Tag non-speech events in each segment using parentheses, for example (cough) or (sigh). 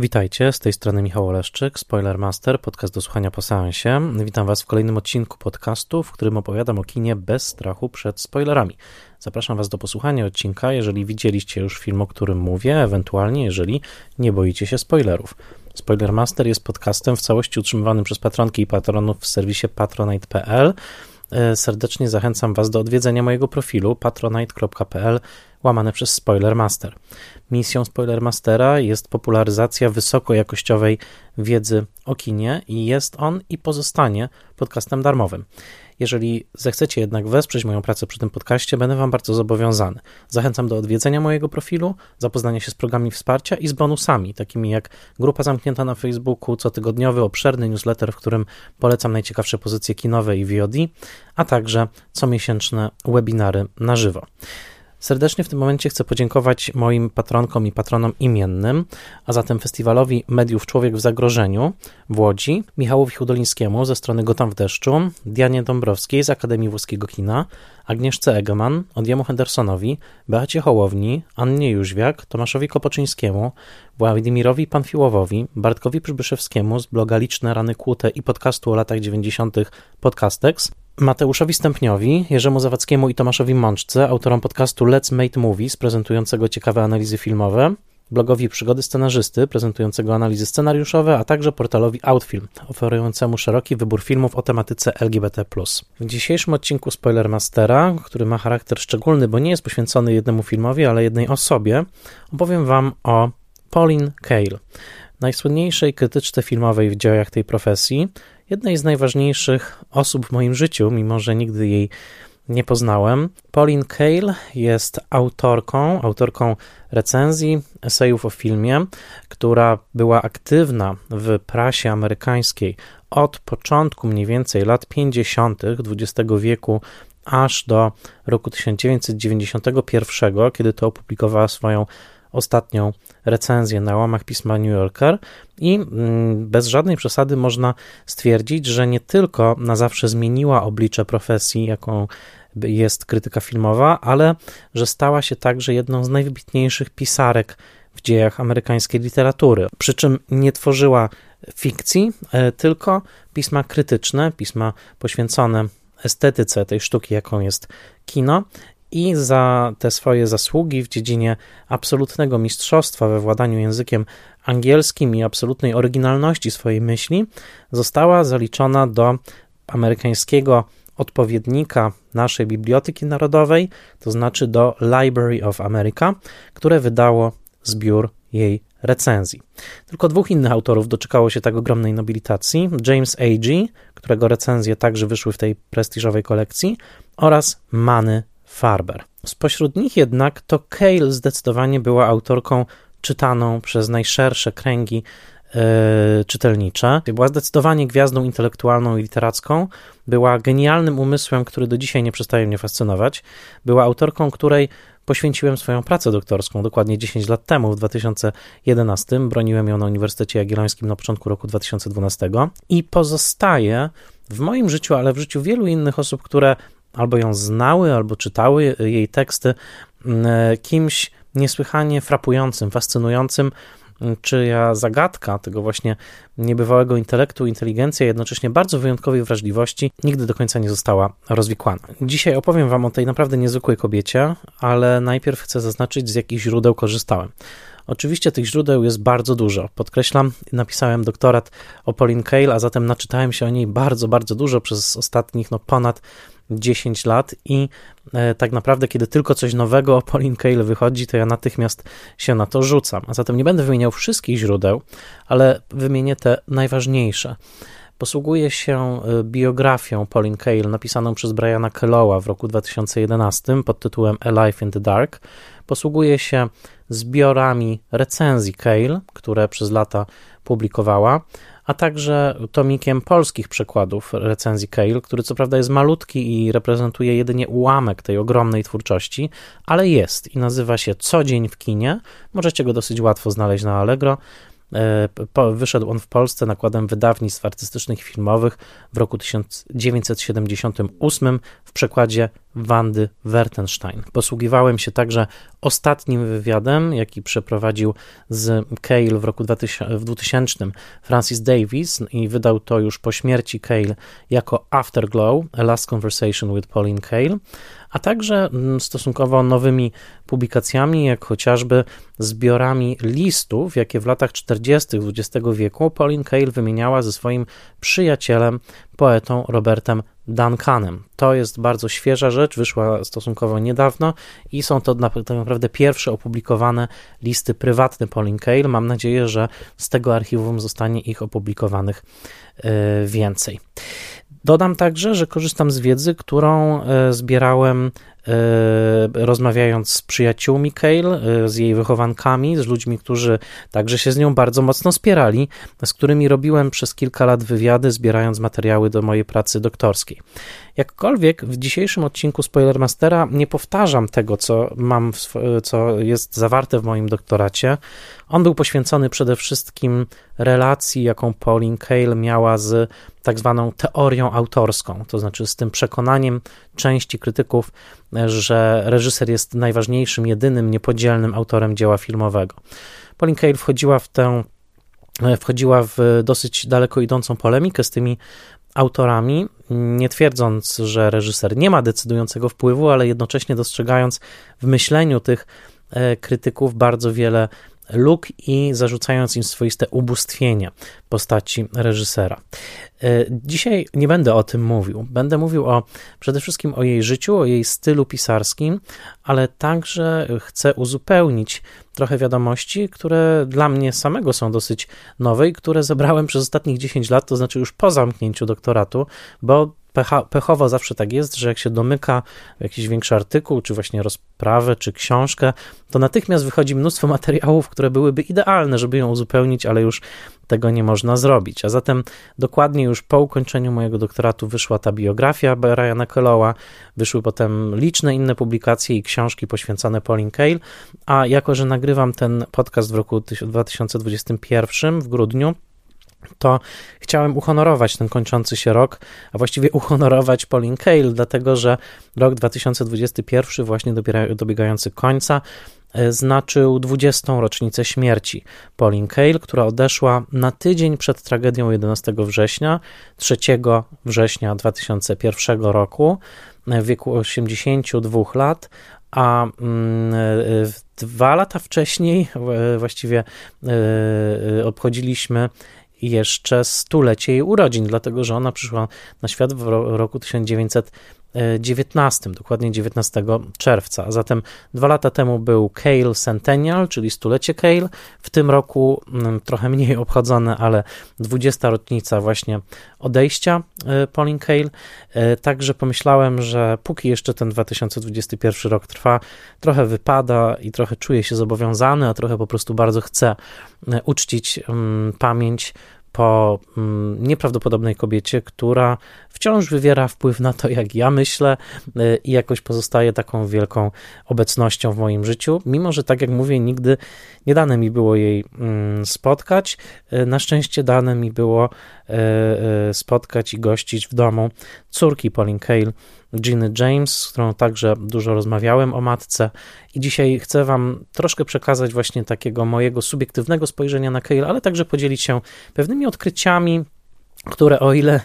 Witajcie, z tej strony Michał Oleszczyk, Spoilermaster, podcast do słuchania po seansie. Witam Was w kolejnym odcinku podcastu, w którym opowiadam o kinie bez strachu przed spoilerami. Zapraszam Was do posłuchania odcinka, jeżeli widzieliście już film, o którym mówię, ewentualnie jeżeli nie boicie się spoilerów. Spoilermaster jest podcastem w całości utrzymywanym przez patronki i patronów w serwisie patronite.pl. E, serdecznie zachęcam Was do odwiedzenia mojego profilu patronite.pl łamane przez Spoilermaster. Misją Spoilermastera jest popularyzacja wysokojakościowej wiedzy o kinie i jest on i pozostanie podcastem darmowym. Jeżeli zechcecie jednak wesprzeć moją pracę przy tym podcaście, będę Wam bardzo zobowiązany. Zachęcam do odwiedzenia mojego profilu, zapoznania się z programami wsparcia i z bonusami, takimi jak grupa zamknięta na Facebooku, cotygodniowy, obszerny newsletter, w którym polecam najciekawsze pozycje kinowe i VOD, a także comiesięczne webinary na żywo. Serdecznie w tym momencie chcę podziękować moim patronkom i patronom imiennym, a zatem Festiwalowi Mediów Człowiek w Zagrożeniu w Łodzi, Michałowi Hudolińskiemu ze strony Gotam w deszczu, Dianie Dąbrowskiej z Akademii Włoskiego Kina, Agnieszce Egeman, Odjemu Hendersonowi, Beacie Hołowni, Annie Jóźwiak, Tomaszowi Kopoczyńskiemu, Władimirowi Panfiłowowi, Bartkowi Przybyszewskiemu z bloga Liczne Rany Kłute i podcastu o latach 90. Podcastex, Mateuszowi Stępniowi, Jerzemu Zawadzkiemu i Tomaszowi Mączce, autorom podcastu Let's Make Movies, prezentującego ciekawe analizy filmowe, blogowi Przygody Scenarzysty, prezentującego analizy scenariuszowe, a także portalowi Outfilm, oferującemu szeroki wybór filmów o tematyce LGBT+. W dzisiejszym odcinku Spoilermastera, który ma charakter szczególny, bo nie jest poświęcony jednemu filmowi, ale jednej osobie, opowiem Wam o Pauline Kael, najsłynniejszej krytyczce filmowej w dziejach tej profesji, jednej z najważniejszych osób w moim życiu, mimo że nigdy jej nie poznałem. Pauline Kael jest autorką, autorką recenzji, esejów o filmie, która była aktywna w prasie amerykańskiej od początku mniej więcej lat 50. XX wieku aż do roku 1991, kiedy to opublikowała swoją ostatnią recenzję na łamach pisma New Yorker i mm, bez żadnej przesady można stwierdzić, że nie tylko na zawsze zmieniła oblicze profesji, jaką jest krytyka filmowa, ale że stała się także jedną z najwybitniejszych pisarek w dziejach amerykańskiej literatury. Przy czym nie tworzyła fikcji, e, tylko pisma krytyczne, pisma poświęcone estetyce tej sztuki, jaką jest kino i za te swoje zasługi w dziedzinie absolutnego mistrzostwa we władaniu językiem angielskim i absolutnej oryginalności swojej myśli została zaliczona do amerykańskiego odpowiednika naszej Biblioteki Narodowej, to znaczy do Library of America, które wydało zbiór jej recenzji. Tylko dwóch innych autorów doczekało się tak ogromnej nobilitacji: James A.G., którego recenzje także wyszły w tej prestiżowej kolekcji, oraz Manny Farber. Spośród nich jednak to Cale zdecydowanie była autorką czytaną przez najszersze kręgi yy, czytelnicze. Była zdecydowanie gwiazdą intelektualną i literacką, była genialnym umysłem, który do dzisiaj nie przestaje mnie fascynować. Była autorką, której poświęciłem swoją pracę doktorską dokładnie 10 lat temu, w 2011. Broniłem ją na Uniwersytecie Jagiellońskim na początku roku 2012 i pozostaje w moim życiu, ale w życiu wielu innych osób, które albo ją znały, albo czytały jej teksty, mm, kimś niesłychanie frapującym, fascynującym, mm, czyja zagadka tego właśnie niebywałego intelektu, inteligencji, a jednocześnie bardzo wyjątkowej wrażliwości nigdy do końca nie została rozwikłana. Dzisiaj opowiem Wam o tej naprawdę niezwykłej kobiecie, ale najpierw chcę zaznaczyć, z jakich źródeł korzystałem. Oczywiście tych źródeł jest bardzo dużo. Podkreślam, napisałem doktorat o Pauline Kael, a zatem naczytałem się o niej bardzo, bardzo dużo przez ostatnich no, ponad 10 lat i e, tak naprawdę, kiedy tylko coś nowego o Pauline Kael wychodzi, to ja natychmiast się na to rzucam. A zatem nie będę wymieniał wszystkich źródeł, ale wymienię te najważniejsze. Posługuje się e, biografią Pauline Kael napisaną przez Briana Kellowa w roku 2011 pod tytułem A Life in the Dark. Posługuje się zbiorami recenzji Kael, które przez lata publikowała a także tomikiem polskich przekładów recenzji Cale, który co prawda jest malutki i reprezentuje jedynie ułamek tej ogromnej twórczości, ale jest i nazywa się Co dzień w kinie. Możecie go dosyć łatwo znaleźć na Allegro. E, wyszedł on w Polsce nakładem wydawnictw artystycznych i filmowych w roku 1978 w przekładzie Wandy Wertenstein. Posługiwałem się także ostatnim wywiadem, jaki przeprowadził z Cale w roku 2000, w 2000 Francis Davis i wydał to już po śmierci Cale jako Afterglow, A Last Conversation with Pauline Cale, a także mm, stosunkowo nowymi publikacjami, jak chociażby zbiorami listów, jakie w latach 40. XX wieku Pauline Cale wymieniała ze swoim przyjacielem, poetą Robertem Duncanem. To jest bardzo świeża rzecz, wyszła stosunkowo niedawno i są to tak naprawdę pierwsze opublikowane listy prywatne Pauline Cale. Mam nadzieję, że z tego archiwum zostanie ich opublikowanych e, więcej. Dodam także, że korzystam z wiedzy, którą e, zbierałem e, rozmawiając z przyjaciółmi Kale, e, z jej wychowankami, z ludźmi, którzy także się z nią bardzo mocno spierali, z którymi robiłem przez kilka lat wywiady, zbierając materiały do mojej pracy doktorskiej. Jakkolwiek w dzisiejszym odcinku Spoilermastera nie powtarzam tego, co mam, co jest zawarte w moim doktoracie. On był poświęcony przede wszystkim relacji, jaką Pauline Kael miała z tak zwaną teorią autorską, to znaczy z tym przekonaniem części krytyków, że reżyser jest najważniejszym, jedynym, niepodzielnym autorem dzieła filmowego. Pauline Kael wchodziła w tę wchodziła w dosyć daleko idącą polemikę z tymi autorami, nie twierdząc, że reżyser nie ma decydującego wpływu, ale jednocześnie dostrzegając w myśleniu tych e, krytyków bardzo wiele luk i zarzucając im swoiste ubóstwienie postaci reżysera. E, dzisiaj nie będę o tym mówił. Będę mówił o, przede wszystkim o jej życiu, o jej stylu pisarskim, ale także chcę uzupełnić trochę wiadomości, które dla mnie samego są dosyć nowe i które zebrałem przez ostatnich 10 lat, to znaczy już po zamknięciu doktoratu, bo pecha, pechowo zawsze tak jest, że jak się domyka jakiś większy artykuł, czy właśnie rozprawę, czy książkę, to natychmiast wychodzi mnóstwo (laughs) materiałów, które byłyby idealne, żeby ją uzupełnić, ale już tego nie można zrobić. A zatem dokładnie już po ukończeniu mojego doktoratu wyszła ta biografia Briana Kellowa, wyszły potem liczne inne publikacje i książki poświęcone Pauline Kael, a jako, że nagrywam ten podcast w roku 2021 w grudniu, to chciałem uhonorować ten kończący się rok, a właściwie (laughs) uhonorować Pauline Kael, dlatego że rok 2021, właśnie dobiegający końca, e, znaczył 20. rocznicę śmierci Pauline Kael, która odeszła na tydzień przed tragedią 11 września, 3 września 2001 roku, e, w wieku 82 lat, a mm, e, dwa lata wcześniej właściwie obchodziliśmy jeszcze stulecie jej urodzin, dlatego że ona przyszła na świat w roku 1900 19, dokładnie 19 czerwca. A zatem dwa lata temu był Kale Centennial, czyli stulecie Kale. W tym roku mm, trochę mniej obchodzone, ale 20. rocznica właśnie odejścia e, Pauline Kale. E, także pomyślałem, że póki jeszcze ten 2021 rok trwa, trochę wypada i trochę czuję się zobowiązany, a trochę po prostu bardzo chcę e, uczcić mm, pamięć po mm, nieprawdopodobnej kobiecie, która wciąż wywiera wpływ na to, jak ja myślę y, i jakoś pozostaje taką wielką obecnością w moim życiu, mimo że, tak jak mówię, nigdy nie dane mi było jej mm, spotkać. Y, na szczęście dane mi było y, spotkać i gościć w domu córki Pauline Kael, Ginny James, z którą także dużo rozmawiałem o matce i dzisiaj chcę Wam troszkę przekazać właśnie takiego mojego subiektywnego spojrzenia na Kael, ale także podzielić się pewnymi odkryciami, które o ile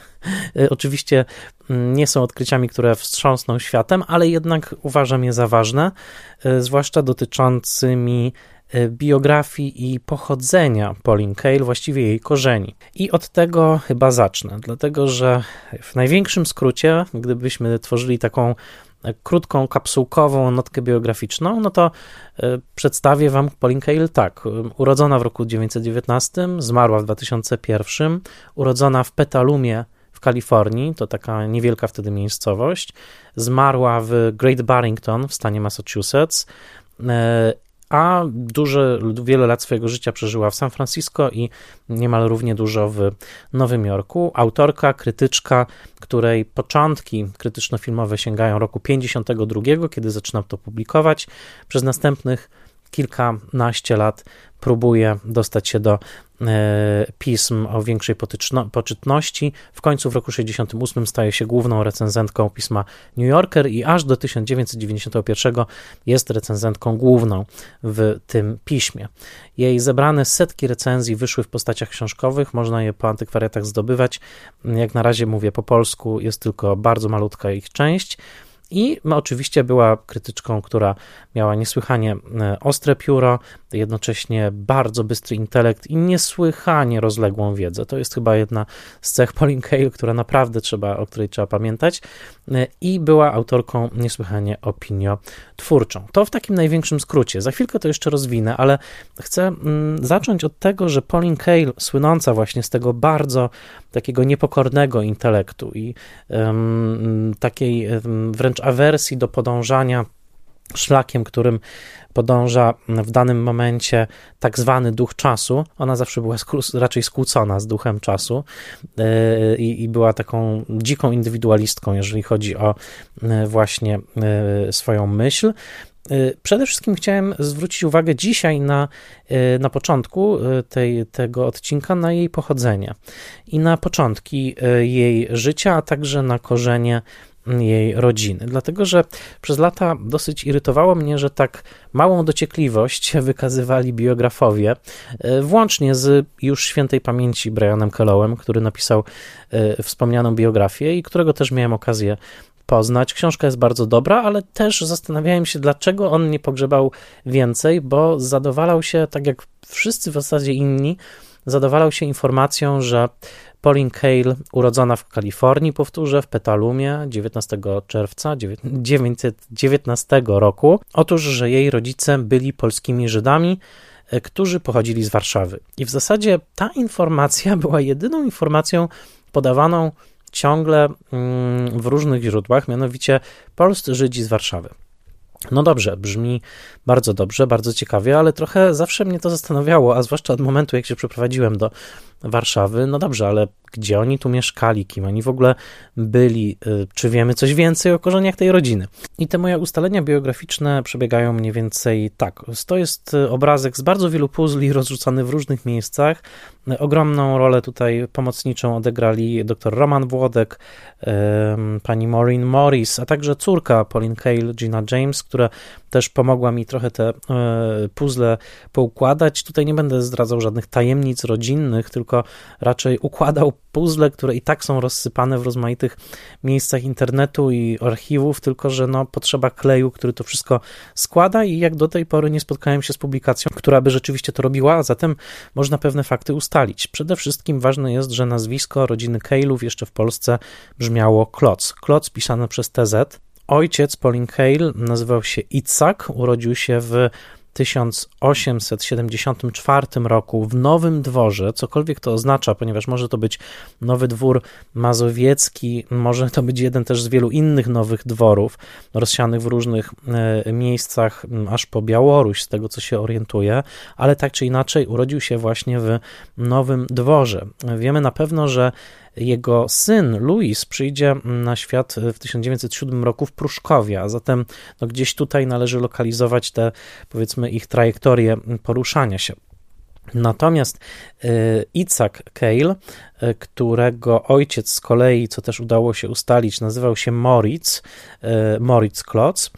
e, oczywiście mm, nie są odkryciami, które wstrząsną światem, ale jednak uważam je za ważne, e, zwłaszcza dotyczącymi e, biografii i pochodzenia Pauline Kael, właściwie jej korzeni. I od tego chyba zacznę, dlatego że w największym skrócie, gdybyśmy tworzyli taką krótką, kapsułkową notkę biograficzną, no to e, przedstawię Wam Pauline Kael tak. Urodzona w roku 1919, zmarła w 2001, urodzona w Petalumie w Kalifornii, to taka niewielka wtedy miejscowość, zmarła w Great Barrington w stanie Massachusetts e, a duże, wiele lat swojego życia przeżyła w San Francisco i niemal równie dużo w Nowym Jorku. Autorka, krytyczka, której początki krytyczno-filmowe sięgają roku 52, kiedy zaczynam to publikować. Przez następnych kilkanaście lat próbuje dostać się do e, pism o większej poczytności. W końcu w roku 68 staje się główną recenzentką pisma New Yorker i aż do 1991 jest recenzentką główną w tym piśmie. Jej zebrane setki recenzji wyszły w postaciach książkowych, można je po antykwariatach zdobywać. Jak na razie mówię po polsku, jest tylko bardzo malutka ich część. I oczywiście była krytyczką, która miała niesłychanie e, ostre pióro, jednocześnie bardzo bystry intelekt i niesłychanie rozległą wiedzę. To jest chyba jedna z cech Pauline Kael, która naprawdę trzeba, o której trzeba pamiętać. E, I była autorką niesłychanie opiniotwórczą. To w takim największym skrócie. Za chwilkę to jeszcze rozwinę, ale chcę mm, zacząć od tego, że Pauline Kael, słynąca właśnie z tego bardzo takiego niepokornego intelektu i um, takiej wręcz awersji do podążania szlakiem, którym podąża w danym momencie tak zwany duch czasu. Ona zawsze była raczej skłócona z duchem czasu yy, i była taką dziką indywidualistką, jeżeli chodzi o yy, właśnie yy, swoją myśl. Przede wszystkim chciałem zwrócić uwagę dzisiaj na, na początku tej, tego odcinka na jej pochodzenie i na początki jej życia, a także na korzenie jej rodziny. Dlatego, że przez lata dosyć irytowało mnie, że tak małą dociekliwość wykazywali biografowie, e, włącznie z już świętej pamięci Brianem Kellowem, który napisał e, wspomnianą biografię i którego też miałem okazję poznać. Książka jest bardzo dobra, ale też zastanawiałem się, dlaczego on nie pogrzebał więcej, bo zadowalał się, tak jak wszyscy w zasadzie inni, zadowalał się informacją, że Pauline Kael, urodzona w Kalifornii, powtórzę, w Petalumie 19 czerwca 1919 roku. Otóż, że jej rodzice byli polskimi Żydami, e, którzy pochodzili z Warszawy. I w zasadzie ta informacja (laughs) była jedyną informacją podawaną ciągle mm, w różnych źródłach, mianowicie polscy Żydzi z Warszawy. No dobrze, brzmi bardzo dobrze, bardzo ciekawie, ale trochę zawsze mnie to zastanawiało, a zwłaszcza od momentu, jak się przeprowadziłem do Warszawy. No dobrze, ale gdzie oni tu mieszkali, kim oni w ogóle byli, y, czy wiemy coś więcej o korzeniach tej rodziny. I te moje ustalenia biograficzne przebiegają mniej więcej tak. To jest y, obrazek z bardzo wielu puzli (laughs) rozrzucany w różnych miejscach. Ogromną rolę tutaj pomocniczą odegrali dr Roman Włodek, pani Maureen Morris, a także córka Pauline Kael, Gina James, która też pomogła mi trochę te e, puzzle poukładać. Tutaj nie będę zdradzał żadnych tajemnic rodzinnych, tylko raczej układał puzzle, które i tak są rozsypane w rozmaitych miejscach internetu i archiwów, tylko że no, potrzeba kleju, który to wszystko składa i jak do tej pory nie spotkałem się z publikacją, która by rzeczywiście to robiła, a zatem można pewne fakty ustalić. Przede wszystkim ważne jest, że nazwisko rodziny Kailów jeszcze w Polsce brzmiało Kloc. Kloc pisane przez TZ. Ojciec Pauline Kael nazywał się Itzak, urodził się w 1874 roku w Nowym Dworze, cokolwiek to oznacza, ponieważ może to być Nowy Dwór Mazowiecki, może to być jeden też z wielu innych nowych dworów rozsianych w różnych e, miejscach, aż po Białoruś, z tego co się orientuje, ale tak czy inaczej urodził się właśnie w Nowym Dworze. Wiemy na pewno, że jego syn Louis przyjdzie na świat w 1907 roku w Pruszkowie, a zatem no, gdzieś tutaj należy lokalizować te, powiedzmy, ich trajektorię poruszania się. Natomiast y, Isaac Cale, którego ojciec z kolei, co też udało się ustalić, nazywał się Moritz, y, Moritz Klotz,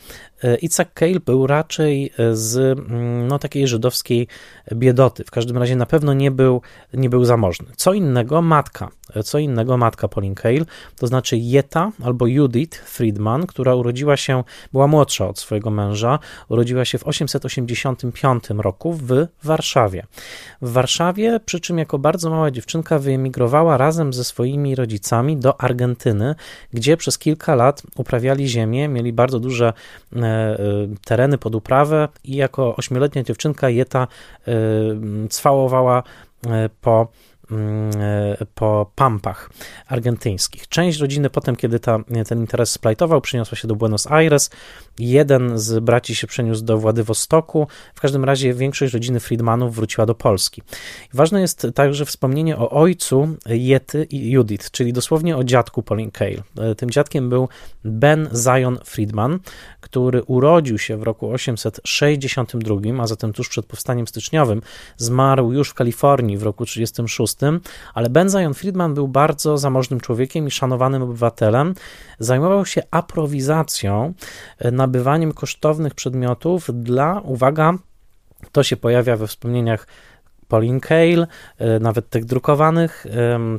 Isaac Cale był raczej z mm, no, takiej żydowskiej biedoty. W każdym razie na pewno nie był, nie był zamożny. Co innego matka, co innego matka Pauline Cale, to znaczy Jeta albo Judith Friedman, która urodziła się, była młodsza od swojego męża, urodziła się w 885 roku w Warszawie. W Warszawie, przy czym jako bardzo mała dziewczynka wyemigrowała razem ze swoimi rodzicami do Argentyny, gdzie przez kilka lat uprawiali ziemię, mieli bardzo duże e, e, tereny pod uprawę i jako ośmioletnia dziewczynka Jeta e, cwałowała po mm, po pampach argentyńskich. Część rodziny potem, kiedy ta, ten interes splajtował, przyniosła się do Buenos Aires. Jeden z braci się przeniósł do Władywostoku. W każdym razie większość rodziny Friedmanów wróciła do Polski. Ważne jest także wspomnienie o ojcu Jety i Judith, czyli dosłownie o dziadku Pauline Kael. Tym dziadkiem był Ben Zion Friedman, który urodził się w roku 862, a zatem tuż przed powstaniem styczniowym, zmarł już w Kalifornii w roku 36, ale Ben Zion Friedman był bardzo zamożnym człowiekiem i szanowanym obywatelem. Zajmował się aprowizacją, e, nabywaniem kosztownych przedmiotów dla, uwaga, to się pojawia we wspomnieniach Pauline Kael, e, nawet tych drukowanych,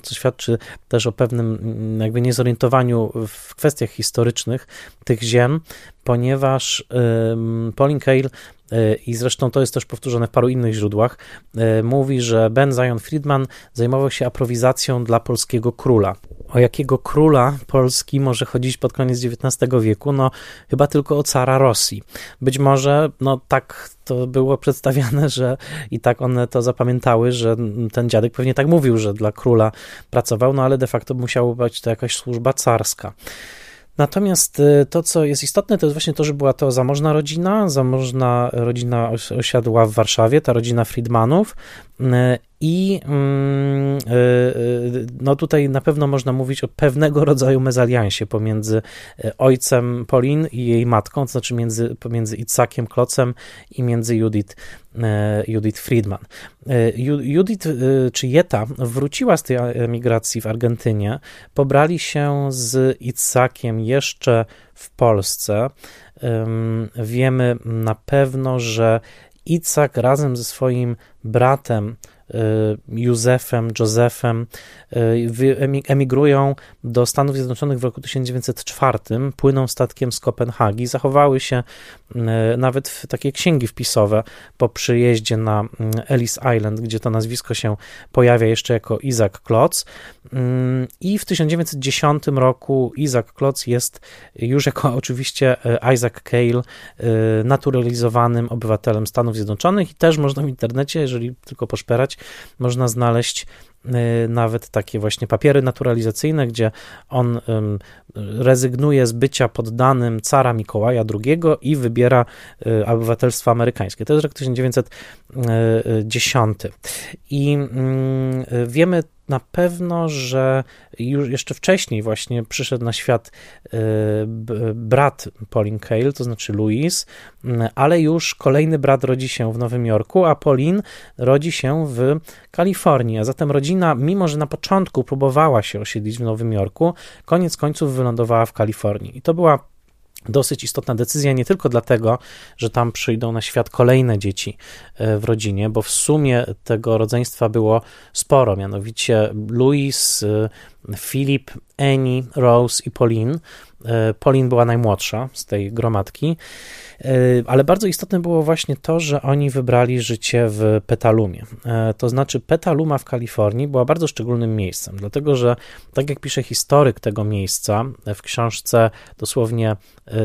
co świadczy też o pewnym mm, jakby niezorientowaniu w kwestiach historycznych tych ziem, ponieważ Pauline Kael e, i zresztą to jest też powtórzone w paru innych źródłach, e, mówi, że Ben Zion Friedman zajmował się aprowizacją dla polskiego króla. O jakiego króla Polski może chodzić pod koniec XIX wieku? No, chyba tylko o cara Rosji. Być może, no tak to było przedstawiane, że i tak one to zapamiętały, że ten dziadek pewnie tak mówił, że dla króla pracował, no ale de facto musiało być to jakaś służba carska. Natomiast y, to, co jest istotne, to jest właśnie to, że była to zamożna rodzina. Zamożna rodzina osiadła w Warszawie, ta rodzina Friedmanów. Y, I mm, y, no tutaj na pewno można mówić o pewnego rodzaju mezaliansie pomiędzy ojcem Polin i jej matką, to znaczy między, pomiędzy Itzakiem Klocem i między Judith, Judith Friedman. Judith czy Jeta wróciła z tej emigracji w Argentynie, pobrali się z Itzakiem jeszcze w Polsce. Wiemy na pewno, że Icak razem ze swoim bratem Y, Józefem, Józefem y, emigrują do Stanów Zjednoczonych w roku 1904, płyną statkiem z Kopenhagi, zachowały się y, nawet takie księgi wpisowe po przyjeździe na Ellis Island, gdzie to nazwisko się pojawia jeszcze jako Isaac Klotz. I w 1910 roku Isaac Klotz jest już jako (laughs) oczywiście Isaac Cale naturalizowanym obywatelem Stanów Zjednoczonych. I też można w internecie, jeżeli tylko poszperać, można znaleźć nawet takie właśnie papiery naturalizacyjne, gdzie on rezygnuje z bycia poddanym cara Mikołaja II i wybiera y, obywatelstwo amerykańskie. To jest rok 1910. I mm, wiemy na pewno, że już jeszcze wcześniej właśnie przyszedł na świat y, brat Pauline Kael, to znaczy Louis, mm, ale już kolejny brat rodzi się w Nowym Jorku, a Pauline rodzi się w Kalifornii. A zatem rodzina, mimo że na początku próbowała się osiedlić w Nowym Jorku, koniec końców wylądowała w Kalifornii. I to była dosyć istotna decyzja, nie tylko dlatego, że tam przyjdą na świat kolejne dzieci e, w rodzinie, bo w sumie tego rodzeństwa było sporo, mianowicie Louis, e, Philip, Annie, Rose i Pauline. E, Pauline była najmłodsza z tej gromadki, e, ale bardzo istotne było właśnie to, że oni wybrali życie w Petalumie. E, to znaczy, Petaluma w Kalifornii była bardzo szczególnym miejscem, dlatego że, tak jak pisze historyk tego miejsca w książce dosłownie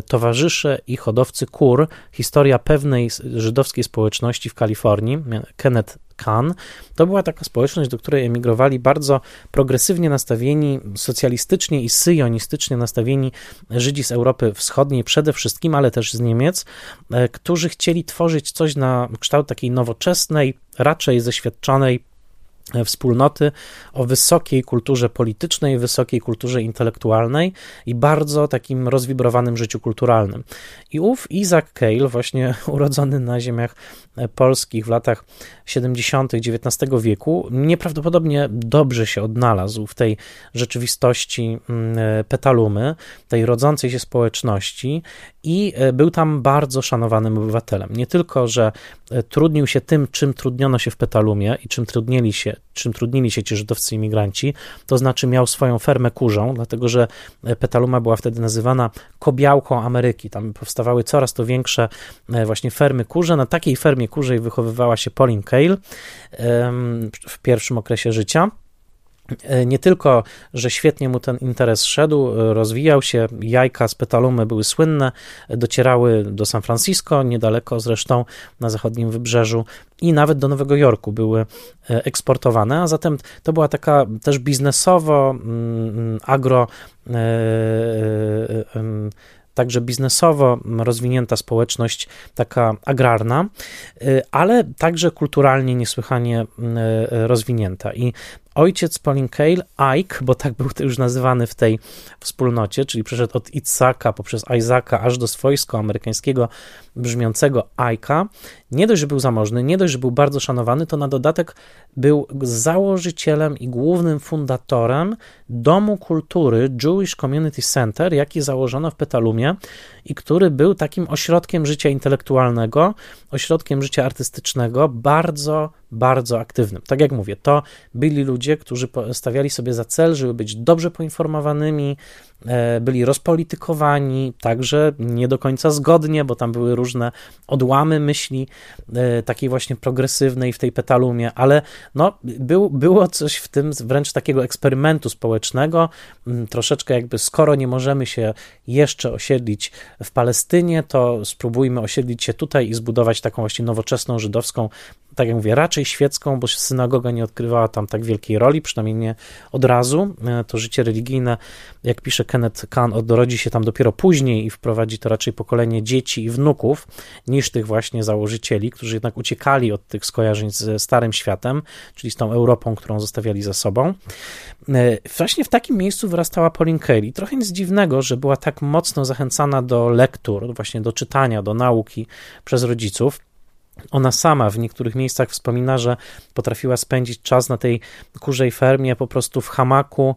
Towarzysze i hodowcy kur, historia pewnej żydowskiej społeczności w Kalifornii, Kenneth Khan, to była taka społeczność, do której emigrowali bardzo progresywnie nastawieni, socjalistycznie i syjonistycznie nastawieni Żydzi z Europy Wschodniej przede wszystkim, ale też z Niemiec, e, którzy chcieli tworzyć coś na kształt takiej nowoczesnej, raczej zeświadczonej wspólnoty o wysokiej kulturze politycznej, wysokiej kulturze intelektualnej i bardzo takim rozwibrowanym życiu kulturalnym. I ów Isaac Cale, właśnie (laughs) urodzony na ziemiach polskich w latach 70. XIX wieku, nieprawdopodobnie dobrze się odnalazł w tej rzeczywistości mm, petalumy, tej rodzącej się społeczności i e, był tam bardzo szanowanym obywatelem. Nie tylko, że e, trudnił się tym, czym trudniono się w Petalumie i czym trudnili się, czym trudnili się ci żydowscy imigranci, to znaczy miał swoją fermę kurzą, dlatego że e, Petaluma była wtedy nazywana kobiałką Ameryki. Tam powstawały coraz to większe właśnie fermy kurze. Na takiej fermie kurzej wychowywała się Pauline Kael w pierwszym okresie życia. E, nie tylko, że świetnie mu ten interes szedł, e, rozwijał się, jajka z Petalumy były słynne, docierały do San Francisco, niedaleko zresztą na zachodnim wybrzeżu i nawet do Nowego Jorku były e, eksportowane, a zatem to była taka też biznesowo, mm, mm, agro także biznesowo rozwinięta społeczność, taka agrarna, ale także kulturalnie niesłychanie rozwinięta. I ojciec Pauline Kael, Ike, bo tak był już nazywany w tej wspólnocie, czyli przeszedł od Itzaka poprzez Isaaca aż do swojsko amerykańskiego brzmiącego Ike'a, nie dość, że był zamożny, nie dość, że był bardzo szanowany, to na dodatek był założycielem i głównym fundatorem Domu Kultury Jewish Community Center, jaki założono w Petalumie i który był takim ośrodkiem życia intelektualnego, ośrodkiem życia artystycznego, bardzo, bardzo aktywnym. Tak jak mówię, to byli ludzie, którzy stawiali sobie za cel, żeby być dobrze poinformowanymi, byli rozpolitykowani, także nie do końca zgodnie, bo tam były różne odłamy myśli e, takiej właśnie progresywnej w tej petalumie, ale no, był, było coś w tym wręcz takiego eksperymentu społecznego, troszeczkę jakby skoro nie możemy się jeszcze osiedlić w Palestynie, to spróbujmy osiedlić się tutaj i zbudować taką właśnie nowoczesną żydowską tak jak mówię, raczej świecką, bo synagoga nie odkrywała tam tak wielkiej roli, przynajmniej nie od razu. E, to życie religijne, jak pisze Kenneth Kahn, odrodzi się tam dopiero później i wprowadzi to raczej pokolenie dzieci i wnuków, niż tych właśnie założycieli, którzy jednak uciekali od tych skojarzeń ze Starym Światem, czyli z tą Europą, którą zostawiali za sobą. E, właśnie w takim miejscu wyrastała Pauline Kelly. Trochę nic dziwnego, że była tak mocno zachęcana do lektur, właśnie do czytania, do nauki przez rodziców. Ona sama w niektórych miejscach wspomina, że potrafiła spędzić czas na tej kurzej fermie po prostu w hamaku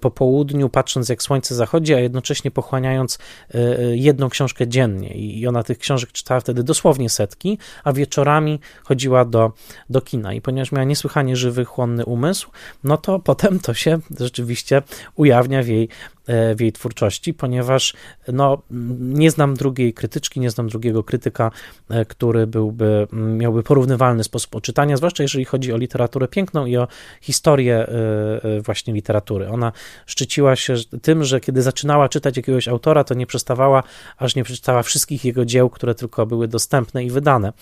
po południu, patrząc jak słońce zachodzi, a jednocześnie pochłaniając e, jedną książkę dziennie. I ona tych książek czytała wtedy dosłownie setki, a wieczorami chodziła do, do kina. I ponieważ miała niesłychanie żywy, chłonny umysł, no to potem to się rzeczywiście ujawnia w jej E, w jej twórczości, ponieważ no, nie znam drugiej krytyczki, nie znam drugiego krytyka, e, który byłby, miałby porównywalny sposób odczytania, zwłaszcza jeżeli chodzi o literaturę piękną i o historię e, właśnie literatury. Ona szczyciła się tym, że kiedy zaczynała czytać jakiegoś autora, to nie przestawała, aż nie przeczytała wszystkich jego dzieł, które tylko były dostępne i wydane.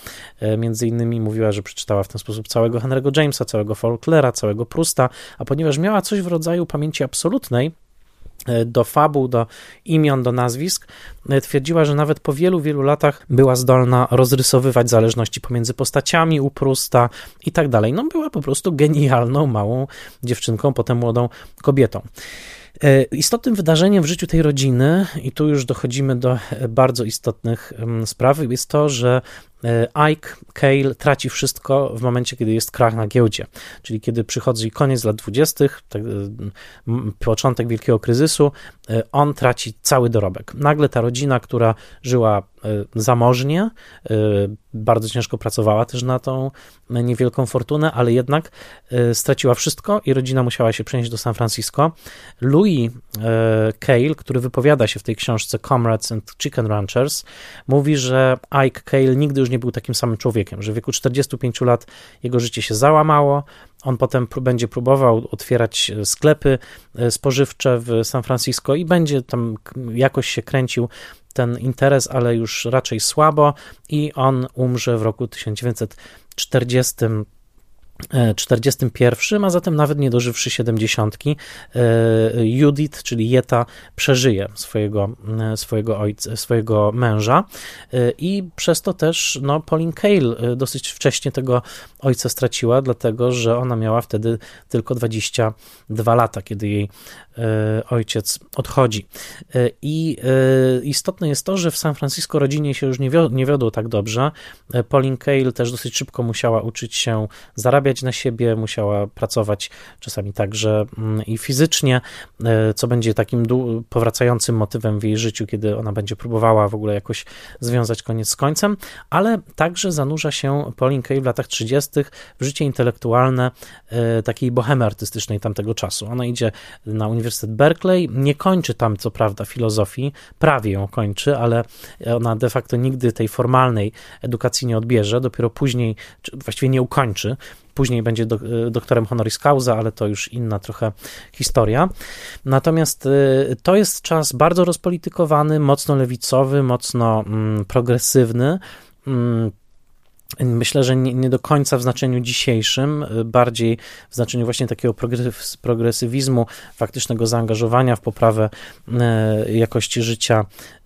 Między innymi mówiła, że przeczytała w ten sposób całego Henry'ego Jamesa, całego Faulknera, całego Prusta, a ponieważ miała coś w rodzaju pamięci absolutnej, E, do fabuł, do imion, do nazwisk, e, twierdziła, że nawet po wielu, wielu latach była zdolna rozrysowywać zależności pomiędzy postaciami u Prusta i tak dalej. No, była po prostu genialną, małą dziewczynką, potem młodą kobietą. E, istotnym wydarzeniem w życiu tej rodziny, i tu już dochodzimy do bardzo istotnych spraw, jest to, że E, Ike Cale traci wszystko w momencie, kiedy jest krach na giełdzie, czyli kiedy przychodzi koniec lat 20., tak, e, początek wielkiego kryzysu, e, on traci cały dorobek. Nagle ta rodzina, która żyła zamożnie, bardzo ciężko pracowała też na tą niewielką fortunę, ale jednak straciła wszystko i rodzina musiała się przenieść do San Francisco. Louis Cale, który wypowiada się w tej książce Comrades and Chicken Ranchers, mówi, że Ike Cale nigdy już nie był takim samym człowiekiem, że w wieku 45 lat jego życie się załamało. On potem będzie próbował otwierać e, sklepy e, spożywcze w San Francisco i będzie tam jakoś się kręcił ten interes, ale już raczej słabo i on umrze w roku 1940 41, a zatem nawet nie dożywszy 70, e, Judith, czyli Jeta, przeżyje swojego, e, swojego, ojca, swojego męża e, i przez to też no, Pauline Kael dosyć wcześnie tego ojca straciła, dlatego że ona miała wtedy tylko 22 lata, kiedy jej ojciec odchodzi. I istotne jest to, że w San Francisco rodzinie się już nie, wiodło tak dobrze. Pauline Kael też dosyć szybko musiała uczyć się zarabiać zarabiać na siebie, musiała pracować czasami także mm, i fizycznie, e, co będzie takim powracającym motywem w jej życiu, kiedy ona będzie próbowała w ogóle jakoś związać koniec z końcem, ale także zanurza się Pauline Kael w latach 30. w życie intelektualne e, takiej bohemy artystycznej tamtego czasu. Ona idzie na Uniwersytet Berkeley, nie kończy tam co prawda filozofii, prawie ją kończy, ale ona de facto nigdy tej formalnej edukacji nie odbierze, dopiero później, właściwie nie ukończy, później będzie do, doktorem honoris causa, ale to już inna trochę historia. Natomiast to jest czas bardzo rozpolitykowany, mocno lewicowy, mocno mm, progresywny. Mm, Myślę, że nie, nie, do końca w znaczeniu dzisiejszym, y, bardziej w znaczeniu właśnie takiego progresywizmu, faktycznego zaangażowania w poprawę y, jakości życia Y, y,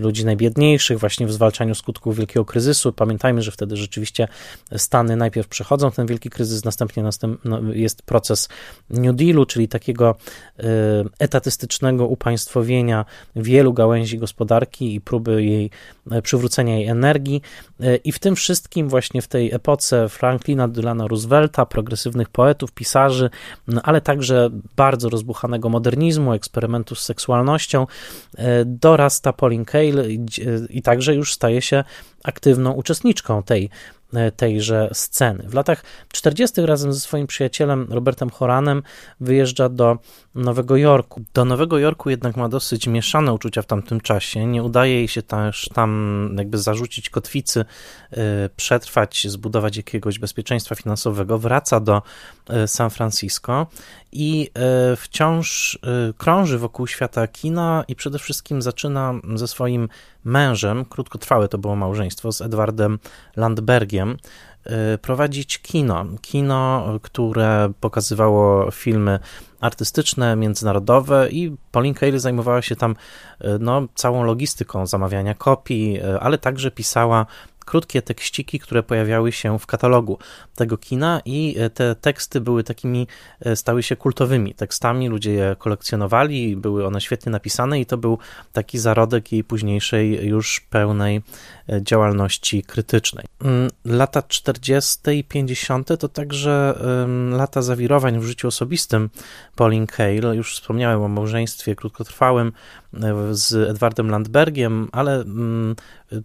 ludzi najbiedniejszych, właśnie w zwalczaniu skutków wielkiego kryzysu. Pamiętajmy, że wtedy rzeczywiście Stany najpierw przechodzą ten wielki kryzys, następnie następ, no, jest proces New Dealu, czyli takiego y, etatystycznego upaństwowienia wielu gałęzi gospodarki i próby jej przywrócenia jej energii. I w tym wszystkim, właśnie w tej epoce Franklina Delano Roosevelta, progresywnych poetów, pisarzy, no, ale także bardzo rozbuchanego modernizmu, eksperymentu z seksualnością, dorasta Pauline Kael i, także już staje się aktywną uczestniczką tej E, tejże sceny. W latach 40. razem ze swoim przyjacielem Robertem Horanem wyjeżdża do Nowego Jorku. Do Nowego Jorku jednak ma dosyć mieszane uczucia w tamtym czasie. Nie udaje jej się też tam jakby zarzucić kotwicy, e, przetrwać, zbudować jakiegoś bezpieczeństwa finansowego. Wraca do San Francisco i wciąż krąży wokół świata kina i przede wszystkim zaczyna ze swoim mężem, krótkotrwałe to było małżeństwo, z Edwardem Landbergiem, prowadzić kino. Kino, które pokazywało filmy artystyczne, międzynarodowe i Pauline Kael zajmowała się tam no, całą logistyką zamawiania kopii, ale także pisała krótkie tekściki, które pojawiały się w katalogu tego kina i e, te teksty były takimi, e, stały się kultowymi tekstami, ludzie je kolekcjonowali, były one świetnie napisane i to był taki zarodek jej późniejszej już pełnej e, działalności krytycznej. Mm, lata 40. i 50. to także lata zawirowań w życiu osobistym Pauline Kael. Już wspomniałem o małżeństwie krótkotrwałym z Edwardem Landbergiem, ale mm,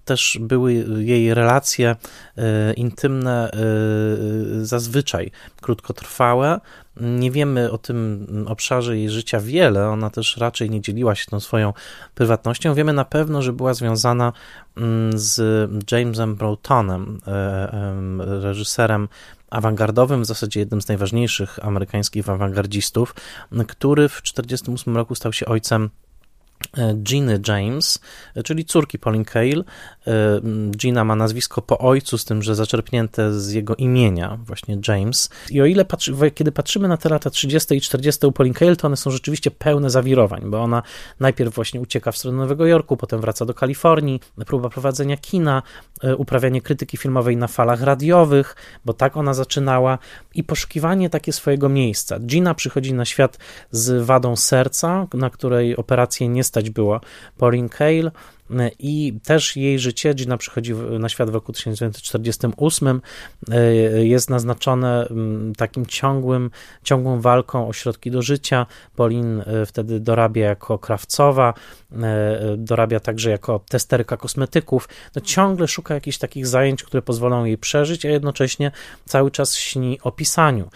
też były jej relacje e, intymne e, zazwyczaj krótkotrwałe. Nie wiemy o tym obszarze jej życia wiele, ona też raczej nie dzieliła się tą swoją prywatnością. Wiemy na pewno, że była związana mm, z Jamesem Broughtonem, e, reżyserem awangardowym, w zasadzie jednym z najważniejszych amerykańskich awangardzistów, który w 1948 roku stał się ojcem Giny James, czyli córki Pauline Kael. Gina ma nazwisko po ojcu, z tym, że zaczerpnięte z jego imienia, właśnie James. I o ile patrzy, kiedy patrzymy na te lata 30. i 40. u Pauline Kael, to one są rzeczywiście pełne zawirowań, bo ona najpierw właśnie ucieka w stronę Nowego Jorku, potem wraca do Kalifornii, próba prowadzenia kina, e, uprawianie krytyki filmowej na falach radiowych, bo tak ona zaczynała, i poszukiwanie takie swojego miejsca. Gina przychodzi na świat z wadą serca, na której operację nie stać było Pauline Kael i też jej życie, Gina przychodzi na świat w roku 1948, e, jest naznaczone mm, takim ciągłym, ciągłą walką o środki do życia. Pauline e, wtedy dorabia jako krawcowa, e, dorabia także jako testerka kosmetyków. No, ciągle szuka jakichś takich zajęć, które pozwolą jej przeżyć, a jednocześnie cały czas śni o pisaniu.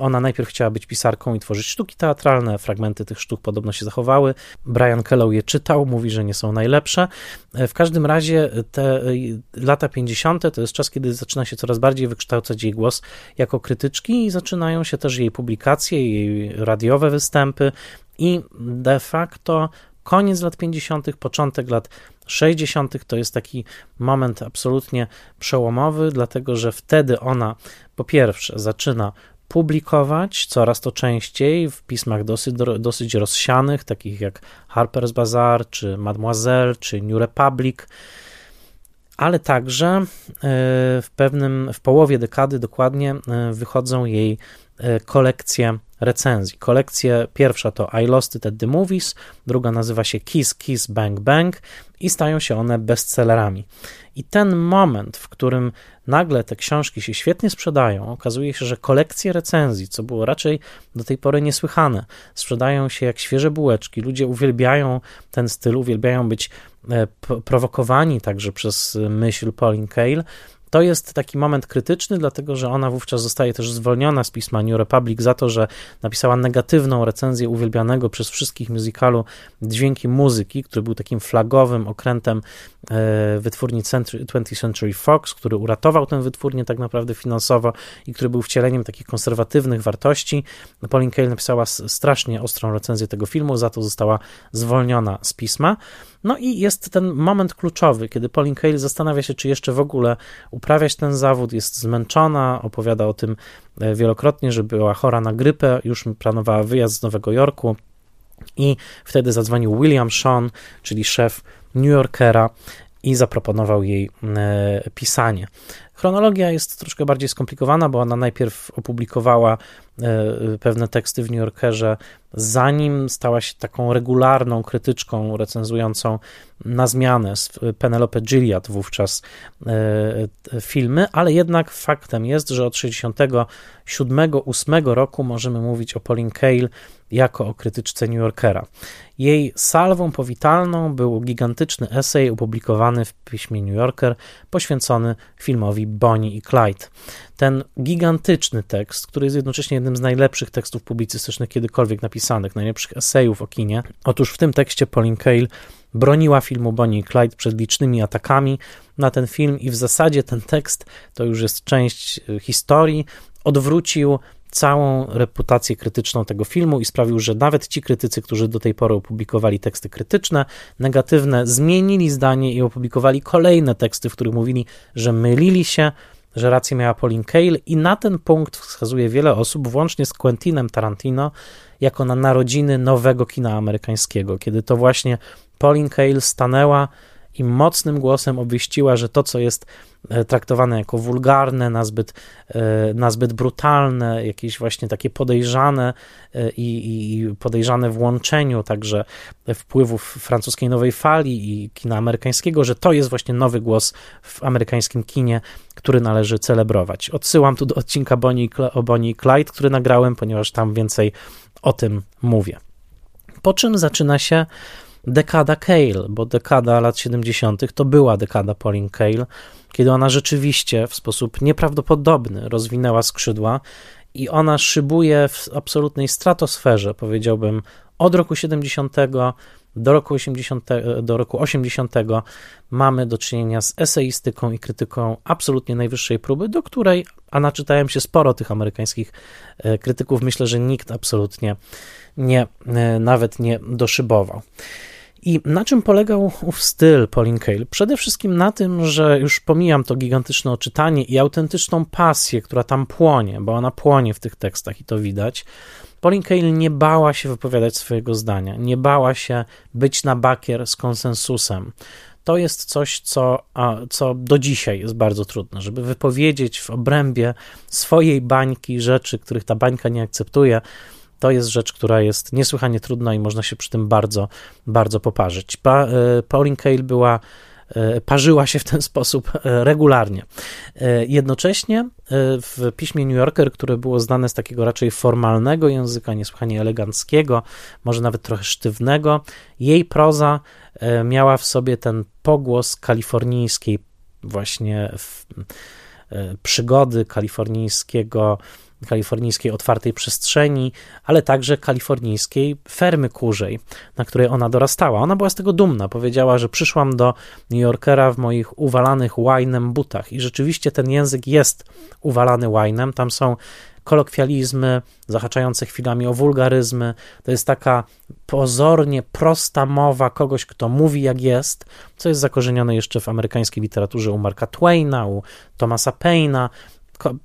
Ona najpierw chciała być pisarką i tworzyć sztuki teatralne, fragmenty tych sztuk podobno się zachowały. Brian Kellow je czytał, mówi, że nie są najlepsze, E, w każdym razie te e, lata 50. to jest czas, kiedy zaczyna się coraz bardziej wykształcać jej głos jako krytyczki i zaczynają się też jej publikacje, jej radiowe występy i de facto koniec lat 50., początek lat 60. to jest taki moment absolutnie przełomowy, dlatego że wtedy ona po pierwsze zaczyna publikować coraz to częściej w pismach dosyć, dosyć rozsianych, takich jak Harper's Bazaar, czy Mademoiselle, czy New Republic, ale także e, w pewnym, w połowie dekady dokładnie e, wychodzą jej e, kolekcje recenzji. Kolekcje pierwsza to I Lost It at the Movies, druga nazywa się Kiss Kiss Bang Bang i stają się one bestsellerami. I ten moment, w którym nagle te książki się świetnie sprzedają, okazuje się, że kolekcje recenzji, co było raczej do tej pory niesłychane, sprzedają się jak świeże bułeczki. Ludzie uwielbiają ten styl, uwielbiają być e, prowokowani także przez myśl Pauline Kael To jest taki moment krytyczny, dlatego że ona wówczas zostaje też zwolniona z pisma New Republic za to, że napisała negatywną recenzję uwielbianego przez wszystkich musicalu Dźwięki Muzyki, który był takim flagowym okrętem e, wytwórni 20th Century Fox, który uratował tę wytwórnię tak naprawdę finansowo i który był wcieleniem takich konserwatywnych wartości. Pauline Kael napisała strasznie ostrą recenzję tego filmu, za to została zwolniona z pisma. No i jest ten moment kluczowy, kiedy Pauline Kael zastanawia się, czy jeszcze w ogóle uprawiać ten zawód, jest zmęczona, opowiada o tym e, wielokrotnie, że była chora na grypę, już planowała wyjazd z Nowego Jorku i wtedy zadzwonił William Sean, czyli szef New Yorkera i zaproponował jej e, pisanie. Chronologia jest troszkę bardziej skomplikowana, bo ona najpierw opublikowała pewne teksty w New Yorkerze, zanim stała się taką regularną krytyczką recenzującą na zmianę z Penelope Gilliard wówczas e, filmy, ale jednak faktem jest, że od 67-8 roku możemy mówić o Pauline Kael jako o krytyczce New Yorkera. Jej salwą powitalną był gigantyczny esej opublikowany w piśmie New Yorker poświęcony filmowi Bonnie i Clyde. Ten gigantyczny tekst, który jest jednocześnie jednym z najlepszych tekstów publicystycznych kiedykolwiek napisanych, najlepszych esejów o kinie. Otóż w tym tekście Pauline Kael broniła filmu Bonnie i Clyde przed licznymi atakami na ten film i w zasadzie ten tekst to już jest część y, historii, odwrócił całą reputację krytyczną tego filmu i sprawił, że nawet ci krytycy, którzy do tej pory opublikowali teksty krytyczne, negatywne, zmienili zdanie i opublikowali kolejne teksty, w których mówili, że mylili się, że rację miała Pauline Kael i na ten punkt wskazuje wiele osób, włącznie z Quentinem Tarantino, jako na narodziny nowego kina amerykańskiego, kiedy to właśnie Pauline Kael stanęła i mocnym głosem obwieściła, że to, co jest e, traktowane jako wulgarne, nazbyt, e, nazbyt brutalne, jakieś właśnie takie podejrzane e, i, i podejrzane w łączeniu także wpływów francuskiej nowej fali i kina amerykańskiego, że to jest właśnie nowy głos w amerykańskim kinie, który należy celebrować. Odsyłam tu do odcinka Bonnie, o Bonnie i Clyde, który nagrałem, ponieważ tam więcej o tym mówię. Po czym zaczyna się dekada Cale, bo dekada lat 70. to była dekada Pauline Cale, kiedy ona rzeczywiście w sposób nieprawdopodobny rozwinęła skrzydła i ona szybuje w absolutnej stratosferze, powiedziałbym, od roku 70 do roku 80, do roku 80 mamy do czynienia z eseistyką i krytyką absolutnie najwyższej próby, do której, a naczytałem się sporo tych amerykańskich e, krytyków, myślę, że nikt absolutnie nie, e, nawet nie doszybował. I na czym polegał ów styl Pauline Kael? Przede wszystkim na tym, że już pomijam to gigantyczne oczytanie i autentyczną pasję, która tam płonie, bo ona płonie w tych tekstach i to widać. Pauline Kael nie bała się wypowiadać swojego zdania, nie bała się być na bakier z konsensusem. To jest coś, co, a, co do dzisiaj jest bardzo trudne, żeby wypowiedzieć w obrębie swojej bańki rzeczy, których ta bańka nie akceptuje to jest rzecz, która jest niesłychanie trudna i można się przy tym bardzo, bardzo poparzyć. Pa, e, Pauline Kael była e, parzyła się w ten (laughs) sposób e, regularnie. Jednocześnie w piśmie New Yorker, które było znane z takiego raczej formalnego języka, niesłychanie eleganckiego, może nawet trochę sztywnego, jej proza miała w sobie ten pogłos kalifornijskiej właśnie przygody kalifornijskiego kalifornijskiej otwartej przestrzeni, ale także kalifornijskiej fermy kurzej, na której ona dorastała. Ona była z tego dumna. Powiedziała, że przyszłam do New Yorkera w moich uwalanych winem butach i rzeczywiście ten język jest uwalany winem. Tam są kolokwializmy, zahaczające chwilami o wulgaryzmy. To jest taka pozornie prosta mowa kogoś, kto mówi jak jest, co jest zakorzenione jeszcze w amerykańskiej literaturze u Marka Twaina, u Thomasa Paina.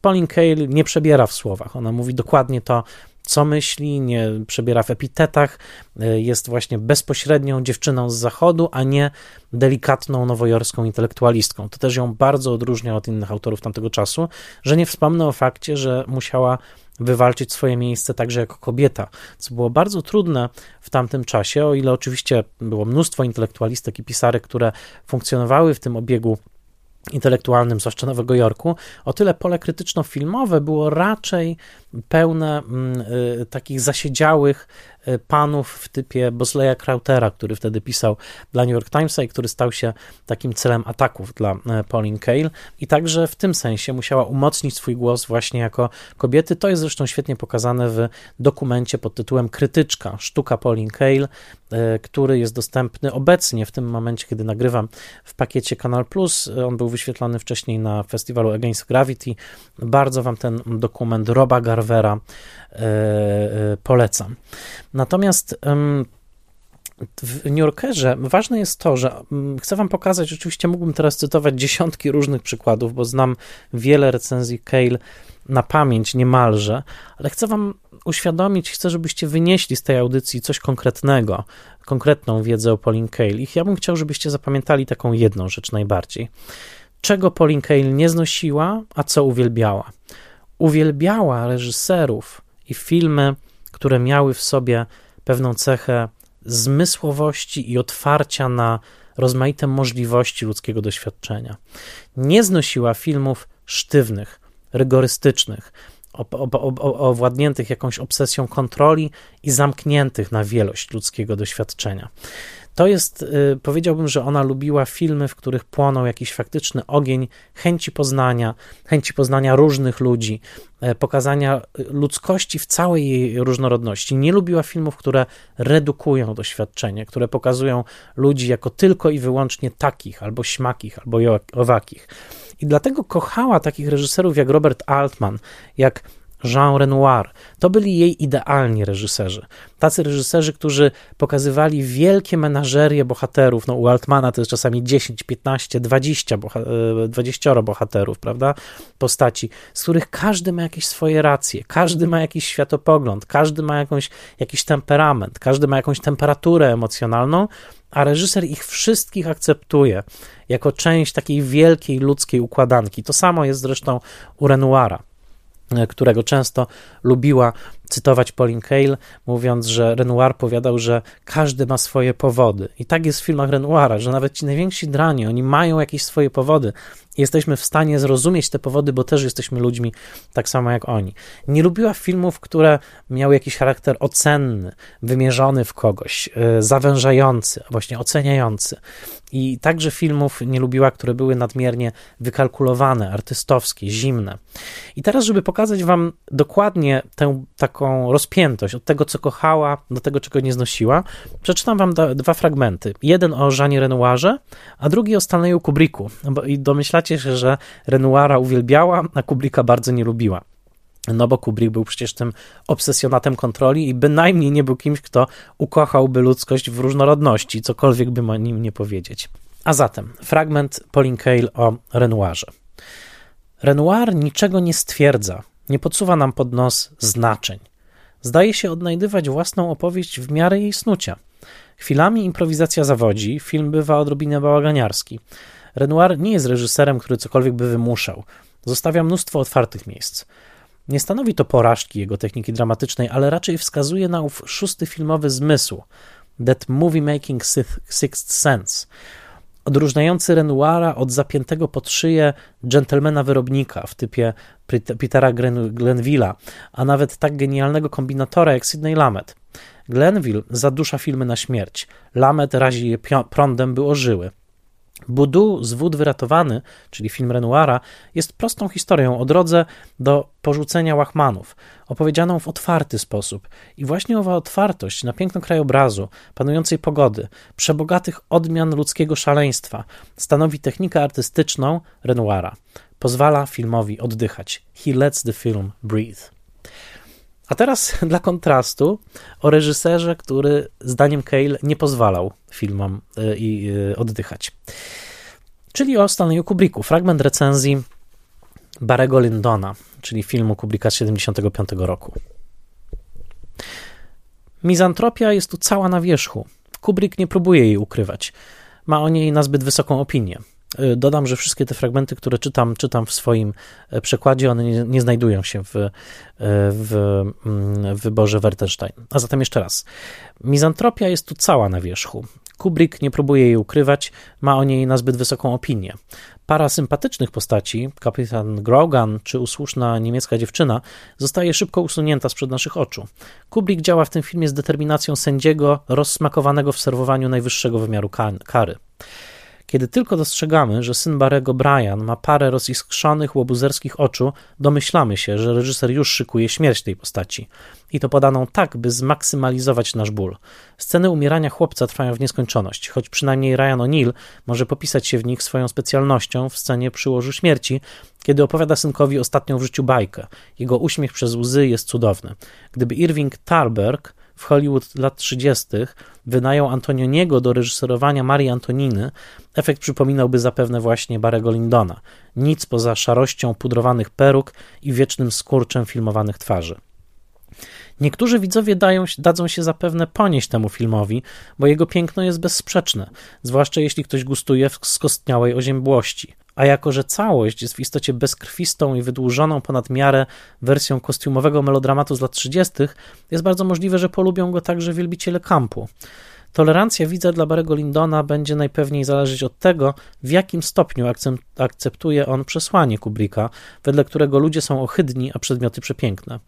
Pauline Kael nie przebiera w słowach. Ona mówi dokładnie to, co myśli, nie przebiera w epitetach, y, jest właśnie bezpośrednią dziewczyną z zachodu, a nie delikatną nowojorską intelektualistką. To też ją bardzo odróżnia od innych autorów tamtego czasu, że nie wspomnę o fakcie, że musiała wywalczyć swoje miejsce także jako kobieta, co było bardzo trudne w tamtym czasie, o ile oczywiście było mnóstwo intelektualistek i pisarek, które funkcjonowały w tym obiegu intelektualnym, zwłaszcza Nowego Jorku, o tyle pole krytyczno-filmowe było raczej pełne mm, y, takich zasiedziałych y, panów w typie Bosleya Krautera, który wtedy pisał dla New York Timesa i który stał się takim celem ataków dla e, Pauline Kael i także w tym sensie musiała umocnić swój głos właśnie jako kobiety. To jest zresztą świetnie pokazane w dokumencie pod tytułem Krytyczka, sztuka Pauline Kael, który jest dostępny obecnie w tym momencie, kiedy nagrywam w pakiecie Kanal Plus. On był wyświetlany wcześniej na festiwalu Against Gravity. Bardzo wam ten dokument Roba Garvera e, polecam. Natomiast w New Yorkerze ważne jest to, że chcę Wam pokazać, oczywiście mógłbym teraz cytować dziesiątki różnych przykładów, bo znam wiele recenzji Kale na pamięć niemalże, ale chcę Wam uświadomić, chcę, żebyście wynieśli z tej audycji coś konkretnego, konkretną wiedzę o Pauline Kale. I ja bym chciał, żebyście zapamiętali taką jedną rzecz najbardziej. Czego Pauline Kale nie znosiła, a co uwielbiała? Uwielbiała reżyserów i filmy, które miały w sobie pewną cechę zmysłowości i otwarcia na rozmaite możliwości ludzkiego doświadczenia. Nie znosiła filmów sztywnych, rygorystycznych, owładniętych jakąś obsesją kontroli i zamkniętych na wielość ludzkiego doświadczenia. To jest, y, powiedziałbym, że ona lubiła filmy, w których płonął jakiś faktyczny ogień chęci poznania, chęci poznania różnych ludzi, e, pokazania ludzkości w całej jej różnorodności. Nie lubiła filmów, które redukują doświadczenie, które pokazują ludzi jako tylko i wyłącznie takich, albo śmakich, albo owakich. I dlatego kochała takich reżyserów jak Robert Altman, jak Jean Renoir. To byli jej idealni reżyserzy. Tacy reżyserzy, którzy pokazywali wielkie menażerie bohaterów. No, u Altmana to jest czasami 10, 15, 20, boha 20 bohaterów, prawda? Postaci, z których każdy ma jakieś swoje racje, każdy ma jakiś światopogląd, każdy ma jakąś, jakiś temperament, każdy ma jakąś temperaturę emocjonalną, a reżyser ich wszystkich akceptuje jako część takiej wielkiej ludzkiej układanki. To samo jest zresztą u Renoira którego często lubiła cytować Pauline Kael, mówiąc, że Renoir powiadał, że każdy ma swoje powody. I tak jest w filmach Renoira, że nawet ci najwięksi dranie, oni mają jakieś swoje powody. Jesteśmy w stanie zrozumieć te powody, bo też jesteśmy ludźmi tak samo jak oni. Nie lubiła filmów, które miały jakiś charakter ocenny, wymierzony w kogoś, e, zawężający, właśnie oceniający. I także filmów nie lubiła, które były nadmiernie wykalkulowane, artystowskie, zimne. I teraz, żeby pokazać Wam dokładnie tę taką rozpiętość od tego, co kochała, do tego, czego nie znosiła, przeczytam Wam dwa fragmenty. Jeden o Jeanie Renoirze, a drugi o Stanleyu Kubricku. I domyślacie się, że Renoira uwielbiała, a Kubricka bardzo nie lubiła. No bo Kubrick był przecież tym obsesjonatem kontroli i bynajmniej nie był kimś, kto ukochałby ludzkość w różnorodności, cokolwiek by o nim nie powiedzieć. A zatem fragment Pauline Kael o Renoirze. Renoir niczego nie stwierdza, nie podsuwa nam pod nos znaczeń. Zdaje się odnajdywać własną opowieść w miarę jej snucia. Chwilami improwizacja zawodzi, film bywa odrobinę bałaganiarski. Renoir nie jest reżyserem, który cokolwiek by wymuszał. Zostawia mnóstwo otwartych miejsc. Nie stanowi to porażki jego techniki dramatycznej, ale raczej wskazuje na ów szósty filmowy zmysł, that movie making sixth sense, odróżniający Renoira od zapiętego pod szyję dżentelmena wyrobnika w typie Petera Glenville'a, a nawet tak genialnego kombinatora jak Sidney Lamet. Glenville zadusza filmy na śmierć, Lamet razi je prądem, by ożyły. Budu z wód wyratowany, czyli film Renoira, jest prostą historią o drodze do porzucenia łachmanów, opowiedzianą w otwarty sposób. I właśnie owa otwartość na piękno krajobrazu, panującej pogody, przebogatych odmian ludzkiego szaleństwa stanowi technikę artystyczną Renoira. Pozwala filmowi oddychać. He lets the film breathe. A teraz (laughs) dla kontrastu o reżyserze, który zdaniem Cale nie pozwalał filmom e, i e, oddychać. Czyli o Stanleyu Kubricku. Fragment recenzji Barego Lyndona, czyli filmu Kubricka z 75 roku. Mizantropia jest tu cała na wierzchu. Kubrick nie próbuje jej ukrywać. Ma o niej nazbyt wysoką opinię. Y, dodam, że wszystkie te fragmenty, które czytam, czytam w swoim e, przekładzie, one nie, nie znajdują się w, e, w, mm, w wyborze Wertenstein. A zatem jeszcze raz. Mizantropia jest tu cała na wierzchu. Kubrick nie próbuje jej ukrywać, ma o niej nazbyt wysoką opinię. Para sympatycznych postaci, kapitan Grogan czy usłuszna niemiecka dziewczyna, zostaje szybko usunięta sprzed naszych oczu. Kubrick działa w tym filmie z determinacją sędziego rozsmakowanego w serwowaniu najwyższego wymiaru kary. Kiedy tylko dostrzegamy, że syn Barego Brian ma parę roziskrzonych, łobuzerskich oczu, domyślamy się, że reżyser już szykuje śmierć tej postaci. I to podaną tak, by zmaksymalizować nasz ból. Sceny umierania chłopca trwają w nieskończoność, choć przynajmniej Ryan O'Neill może popisać się w nich swoją specjalnością w scenie przy łożu śmierci, kiedy opowiada synkowi ostatnią w życiu bajkę. Jego uśmiech przez łzy jest cudowny. Gdyby Irving Thalberg w Hollywood lat 30. wynajął Antonioniego do reżyserowania Marii Antoniny, efekt przypominałby zapewne właśnie Barego Lindona. Nic poza szarością pudrowanych peruk i wiecznym skurczem filmowanych twarzy. Niektórzy widzowie dają, dadzą się zapewne ponieść temu filmowi, bo jego piękno jest bezsprzeczne, zwłaszcza jeśli ktoś gustuje w skostniałej oziębłości a jako że całość jest w istocie bezkrwistą i wydłużoną ponad miarę wersją kostiumowego melodramatu z lat 30., jest bardzo możliwe, że polubią go także wielbiciele kampu. Tolerancja widza dla Barego Lindona będzie najpewniej zależeć od tego, w jakim stopniu akceptuje on przesłanie Kubricka, wedle którego ludzie są ohydni, a przedmioty przepiękne.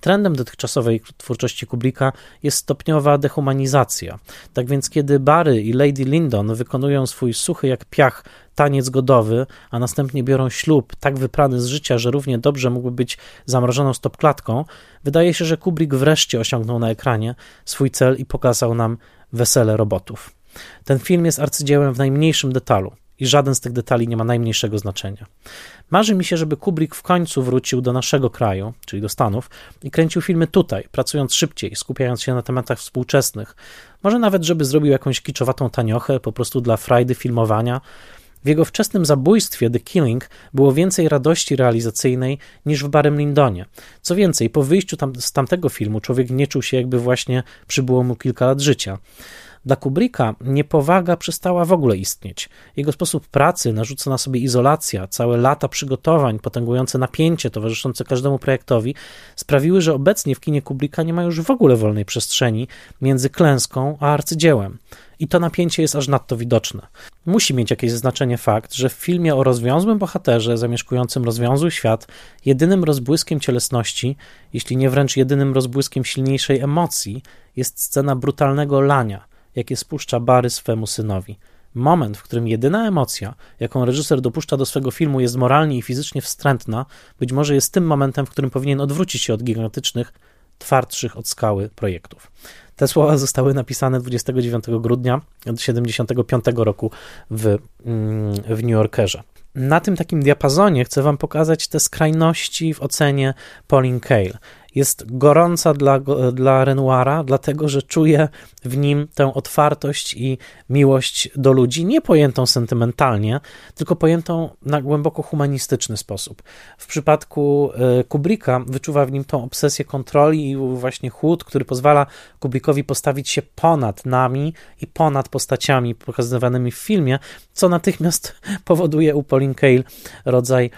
Trendem dotychczasowej twórczości Kubricka jest stopniowa dehumanizacja. Tak więc, kiedy Barry i Lady Lindon wykonują swój suchy jak piach taniec godowy, a następnie biorą ślub tak wyprany z życia, że równie dobrze mógłby być zamrożoną stopklatką, wydaje się, że Kubrick wreszcie osiągnął na ekranie swój cel i pokazał nam wesele robotów. Ten film jest arcydziełem w najmniejszym detalu i żaden z tych detali nie ma najmniejszego znaczenia. Marzy mi się, żeby Kubrick w końcu wrócił do naszego kraju, czyli do Stanów, i kręcił filmy tutaj, pracując szybciej, skupiając się na tematach współczesnych. Może nawet, żeby zrobił jakąś kiczowatą taniochę, po prostu dla frajdy filmowania. W jego wczesnym zabójstwie The Killing było więcej radości realizacyjnej niż w Barem Lindonie. Co więcej, po wyjściu tam, z tamtego filmu człowiek nie czuł się, jakby właśnie przybyło mu kilka lat życia. Dla Kubricka niepowaga przestała w ogóle istnieć. Jego sposób pracy narzuca na sobie izolacja, całe lata przygotowań, potęgujące napięcie towarzyszące każdemu projektowi sprawiły, że obecnie w kinie Kubricka nie ma już w ogóle wolnej przestrzeni między klęską a arcydziełem. I to napięcie jest aż nadto widoczne. Musi mieć jakieś znaczenie fakt, że w filmie o rozwiązłym bohaterze zamieszkującym rozwiązły świat, jedynym rozbłyskiem cielesności, jeśli nie wręcz jedynym rozbłyskiem silniejszej emocji, jest scena brutalnego lania, jakie spuszcza Bary swemu synowi. Moment, w którym jedyna emocja, jaką reżyser dopuszcza do swego filmu, jest moralnie i fizycznie wstrętna, być może jest tym momentem, w którym powinien odwrócić się od gigantycznych, twardszych od skały projektów. Te słowa zostały napisane 29 grudnia 1975 roku w, mm, w New Yorkerze. Na tym takim diapazonie chcę Wam pokazać te skrajności w ocenie Pauline Kael jest gorąca dla, dla Renoira, dlatego że czuje w nim tę otwartość i miłość do ludzi, nie pojętą sentymentalnie, tylko pojętą na głęboko humanistyczny sposób. W przypadku e, Kubricka wyczuwa w nim tą obsesję kontroli i właśnie chłód, który pozwala Kubrickowi postawić się ponad nami i ponad postaciami pokazywanymi w filmie, co natychmiast (laughs) powoduje u Pauline Kael rodzaj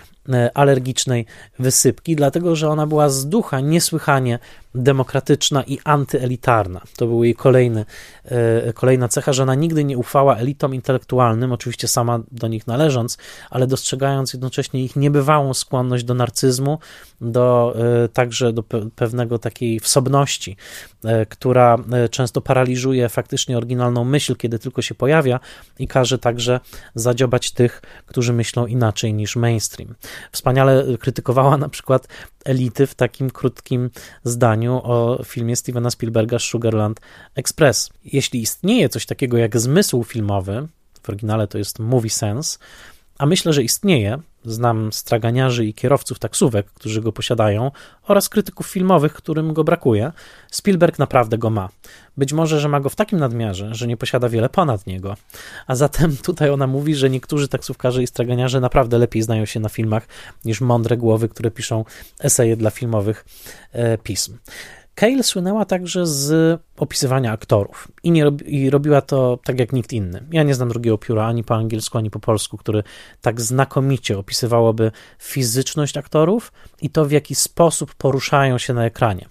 alergicznej wysypki, dlatego że ona była z ducha niesłychanie demokratyczna i antyelitarna. To był jej kolejny, e, kolejna cecha, że ona nigdy nie ufała elitom intelektualnym, oczywiście sama do nich należąc, ale dostrzegając jednocześnie ich niebywałą skłonność do narcyzmu, do e, także do pewnego takiej wsobności, która często paraliżuje faktycznie oryginalną myśl, kiedy tylko się pojawia i każe także zadziobać tych, którzy myślą inaczej niż mainstream wspaniale krytykowała na przykład elity w takim krótkim zdaniu o filmie Stevena Spielberga Sugarland Express. Jeśli istnieje coś takiego jak zmysł filmowy, w oryginale to jest movie sense, a myślę, że istnieje, Znam straganiarzy i kierowców taksówek, którzy go posiadają, oraz krytyków filmowych, którym go brakuje. Spielberg naprawdę go ma. Być może, że ma go w takim nadmiarze, że nie posiada wiele ponad niego. A zatem (laughs) tutaj ona mówi, że niektórzy taksówkarze i straganiarze naprawdę lepiej znają się na filmach niż mądre głowy, które piszą eseje dla filmowych e, pism. Cale słynęła także z opisywania aktorów i, nie, i robiła to tak jak nikt inny. Ja nie znam drugiego pióra ani po angielsku, ani po polsku, który tak znakomicie opisywałoby fizyczność aktorów i to, w jaki sposób poruszają się na ekranie.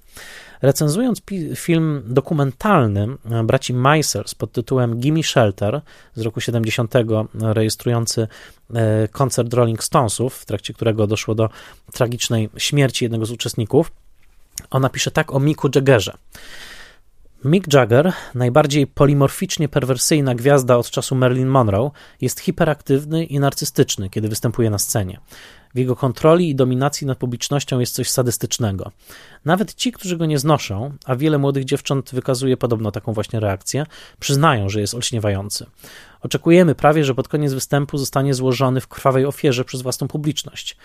Recenzując film dokumentalny e, braci Meisels pod tytułem Gimme Shelter z roku 70, rejestrujący e, koncert Rolling Stonesów, w trakcie którego doszło do tragicznej śmierci jednego z uczestników, ona pisze tak o Micku Jaggerze. Mick Jagger, najbardziej polimorficznie perwersyjna gwiazda od czasu Marilyn Monroe, jest hiperaktywny i narcystyczny, kiedy występuje na scenie. W jego kontroli i dominacji nad publicznością jest coś sadystycznego. Nawet ci, którzy go nie znoszą, a wiele młodych dziewcząt wykazuje podobno taką właśnie reakcję, przyznają, że jest olśniewający. Oczekujemy prawie, że pod koniec występu zostanie złożony w krwawej ofierze przez własną publiczność.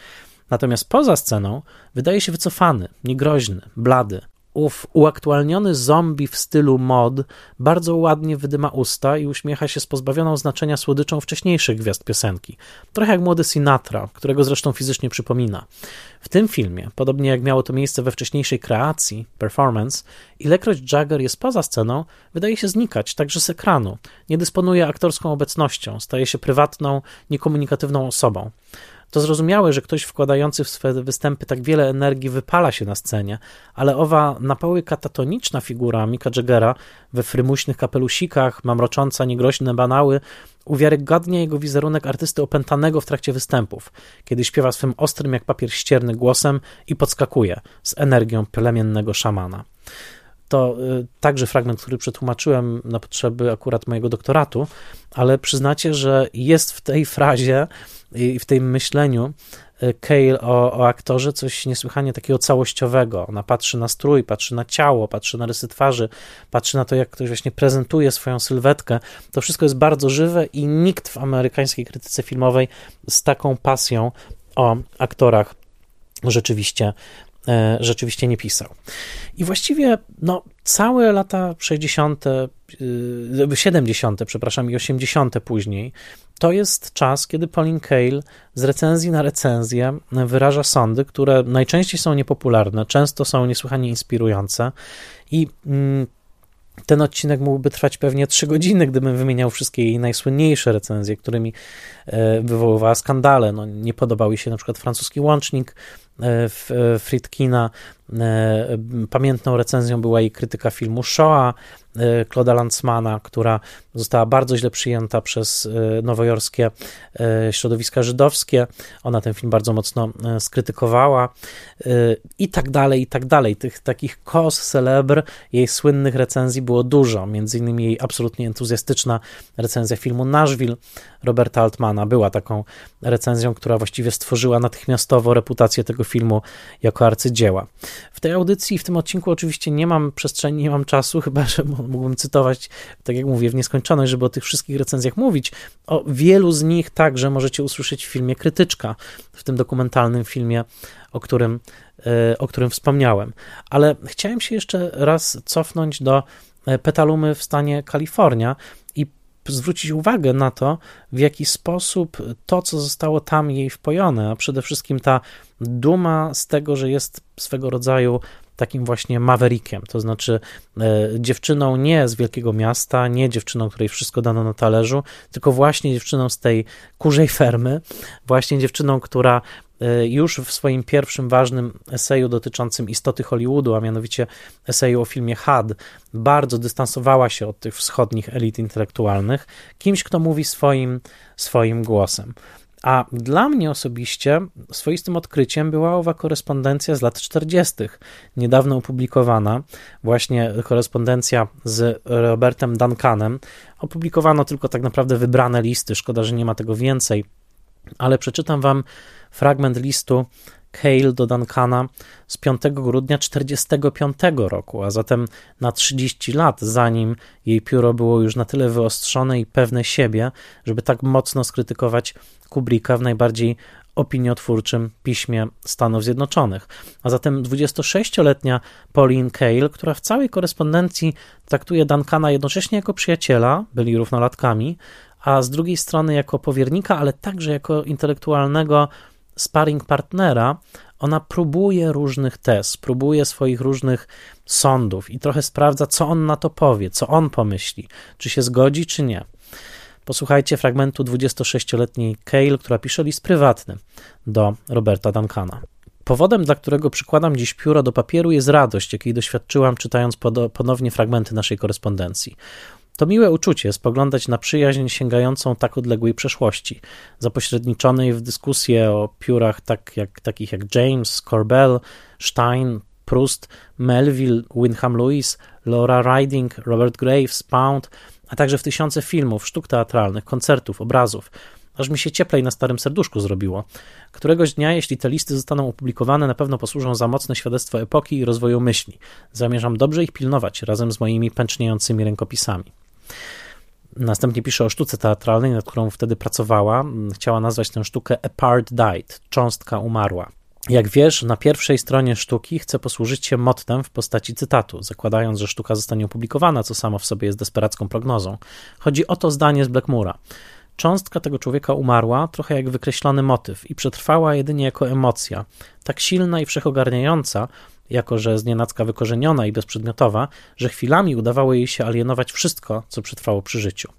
Natomiast poza sceną wydaje się wycofany, niegroźny, blady, ów uaktualniony zombie w stylu mod bardzo ładnie wydyma usta i uśmiecha się z pozbawioną znaczenia słodyczą wcześniejszych gwiazd piosenki. Trochę jak młody Sinatra, którego zresztą fizycznie przypomina. W tym filmie, podobnie jak miało to miejsce we wcześniejszej kreacji, performance, ilekroć Jagger jest poza sceną, wydaje się znikać także z ekranu. Nie dysponuje aktorską obecnością, staje się prywatną, niekomunikatywną osobą. To zrozumiałe, że ktoś wkładający w swe występy tak wiele energii wypala się na scenie, ale owa na poły katatoniczna figura Mika Jaggera we frymuśnych kapelusikach, mamrocząca niegroźne banały, uwiarygadnia jego wizerunek artysty opętanego w trakcie występów, kiedy śpiewa swym ostrym jak papier ścierny głosem i podskakuje z energią plemiennego szamana to y, także fragment, który przetłumaczyłem na potrzeby akurat mojego doktoratu, ale przyznacie, że jest w tej frazie i w tym myśleniu e, Cale o, o aktorze coś niesłychanie takiego całościowego. Ona patrzy na strój, patrzy na ciało, patrzy na rysy twarzy, patrzy na to, jak ktoś właśnie prezentuje swoją sylwetkę. To wszystko jest bardzo żywe i nikt w amerykańskiej krytyce filmowej z taką pasją o aktorach rzeczywiście rzeczywiście nie pisał. I właściwie no, całe lata 60., 70., y, przepraszam, i 80. później, to jest czas, kiedy Pauline Kael z recenzji na recenzję wyraża sądy, które najczęściej są niepopularne, często są niesłychanie inspirujące i mm, ten odcinek mógłby trwać pewnie 3 godziny, gdybym wymieniał wszystkie jej najsłynniejsze recenzje, którymi e, wywoływała skandale. No, nie podobał jej się na przykład francuski łącznik e, Friedkina. E, pamiętną recenzją była jej krytyka filmu Shoah, E, Claude'a Lanzmana, która została bardzo źle przyjęta przez e, nowojorskie środowiska żydowskie. Ona ten film bardzo mocno skrytykowała i tak dalej, i tak dalej. Tych takich cos celebre, jej słynnych recenzji było dużo, między innymi jej absolutnie entuzjastyczna recenzja filmu Nashville Roberta Altmana była taką recenzją, która właściwie stworzyła natychmiastowo reputację tego filmu jako arcydzieła. W tej audycji, w tym odcinku oczywiście nie mam przestrzeni, nie mam czasu, (laughs) chyba że mógłbym cytować, tak jak mówię, w nieskończoność, żeby o tych wszystkich recenzjach mówić. O wielu z nich także możecie usłyszeć w filmie Krytyczka, w tym dokumentalnym filmie, o którym, e, o którym wspomniałem. Ale chciałem się jeszcze raz cofnąć do e, Petalumy w stanie Kalifornia zwrócić uwagę na to, w jaki sposób to, co zostało tam jej wpojone, a przede wszystkim ta duma z tego, że jest swego rodzaju takim właśnie maverickiem, to znaczy e, dziewczyną nie z wielkiego miasta, nie dziewczyną, której wszystko dano na talerzu, tylko właśnie dziewczyną z tej kurzej fermy, właśnie dziewczyną, która już w swoim pierwszym ważnym eseju dotyczącym istoty Hollywoodu, a mianowicie eseju o filmie Had, bardzo dystansowała się od tych wschodnich elit intelektualnych, kimś, kto mówi swoim, swoim głosem. A dla mnie osobiście swoistym odkryciem była owa korespondencja z lat 40., niedawno opublikowana, właśnie korespondencja z Robertem Duncanem. Opublikowano tylko tak naprawdę wybrane listy, szkoda, że nie ma tego więcej, ale przeczytam Wam fragment listu Hale do Duncana z 5 grudnia 1945 roku, a zatem na 30 lat, zanim jej pióro było już na tyle wyostrzone i pewne siebie, żeby tak mocno skrytykować Kubricka w najbardziej opiniotwórczym piśmie Stanów Zjednoczonych. A zatem 26-letnia Pauline Kael, która w całej korespondencji traktuje Duncana jednocześnie jako przyjaciela, byli równolatkami, a z drugiej strony jako powiernika, ale także jako intelektualnego sparring partnera, ona próbuje różnych tez, próbuje swoich różnych sądów i trochę sprawdza, co on na to powie, co on pomyśli, czy się zgodzi, czy nie. Posłuchajcie fragmentu 26-letniej Kale, która pisze list prywatny do Roberta Duncana. Powodem, dla którego przykładam dziś pióro do papieru, jest radość, jakiej doświadczyłam czytając ponownie fragmenty naszej korespondencji. To miłe uczucie spoglądać na przyjaźń sięgającą tak odległej przeszłości, zapośredniczonej w dyskusje o piórach tak jak, takich jak James, Corbell, Stein, Proust, Melville, Wyndham Lewis, Laura Riding, Robert Graves, Pound, a także w tysiące filmów, sztuk teatralnych, koncertów, obrazów, aż mi się cieplej na starym serduszku zrobiło. Któregoś dnia, jeśli te listy zostaną opublikowane, na pewno posłużą za mocne świadectwo epoki i rozwoju myśli. Zamierzam dobrze ich pilnować razem z moimi pęczniejącymi rękopisami. Następnie pisze o sztuce teatralnej, nad którą wtedy pracowała. Chciała nazwać tę sztukę A Part Died, cząstka umarła. Jak wiesz, na pierwszej stronie sztuki chcę posłużyć się mottem w postaci cytatu, zakładając, że sztuka zostanie opublikowana, co samo w sobie jest desperacką prognozą. Chodzi o to zdanie z Blackmura. Cząstka tego człowieka umarła, trochę jak wykreślony motyw, i przetrwała jedynie jako emocja, tak silna i wszechogarniająca, jako że znienacka wykorzeniona i bezprzedmiotowa, że chwilami udawało jej się alienować wszystko, co przetrwało przy życiu.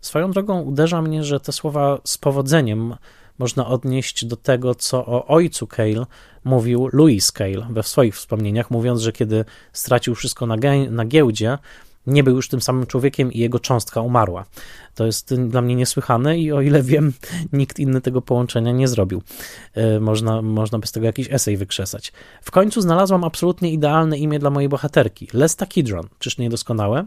Swoją drogą uderza mnie, że te słowa z powodzeniem można odnieść do tego, co o ojcu Cale mówił Louis Cale we swoich wspomnieniach, mówiąc, że kiedy stracił wszystko na, na giełdzie, nie był już tym samym człowiekiem i jego cząstka umarła. To jest dla mnie niesłychane i o ile wiem, (laughs) nikt inny tego połączenia nie zrobił. E, można, można by z tego jakiś esej wykrzesać. W końcu znalazłam absolutnie idealne imię dla mojej bohaterki. Lesta Kidron. Czyż nie doskonałe?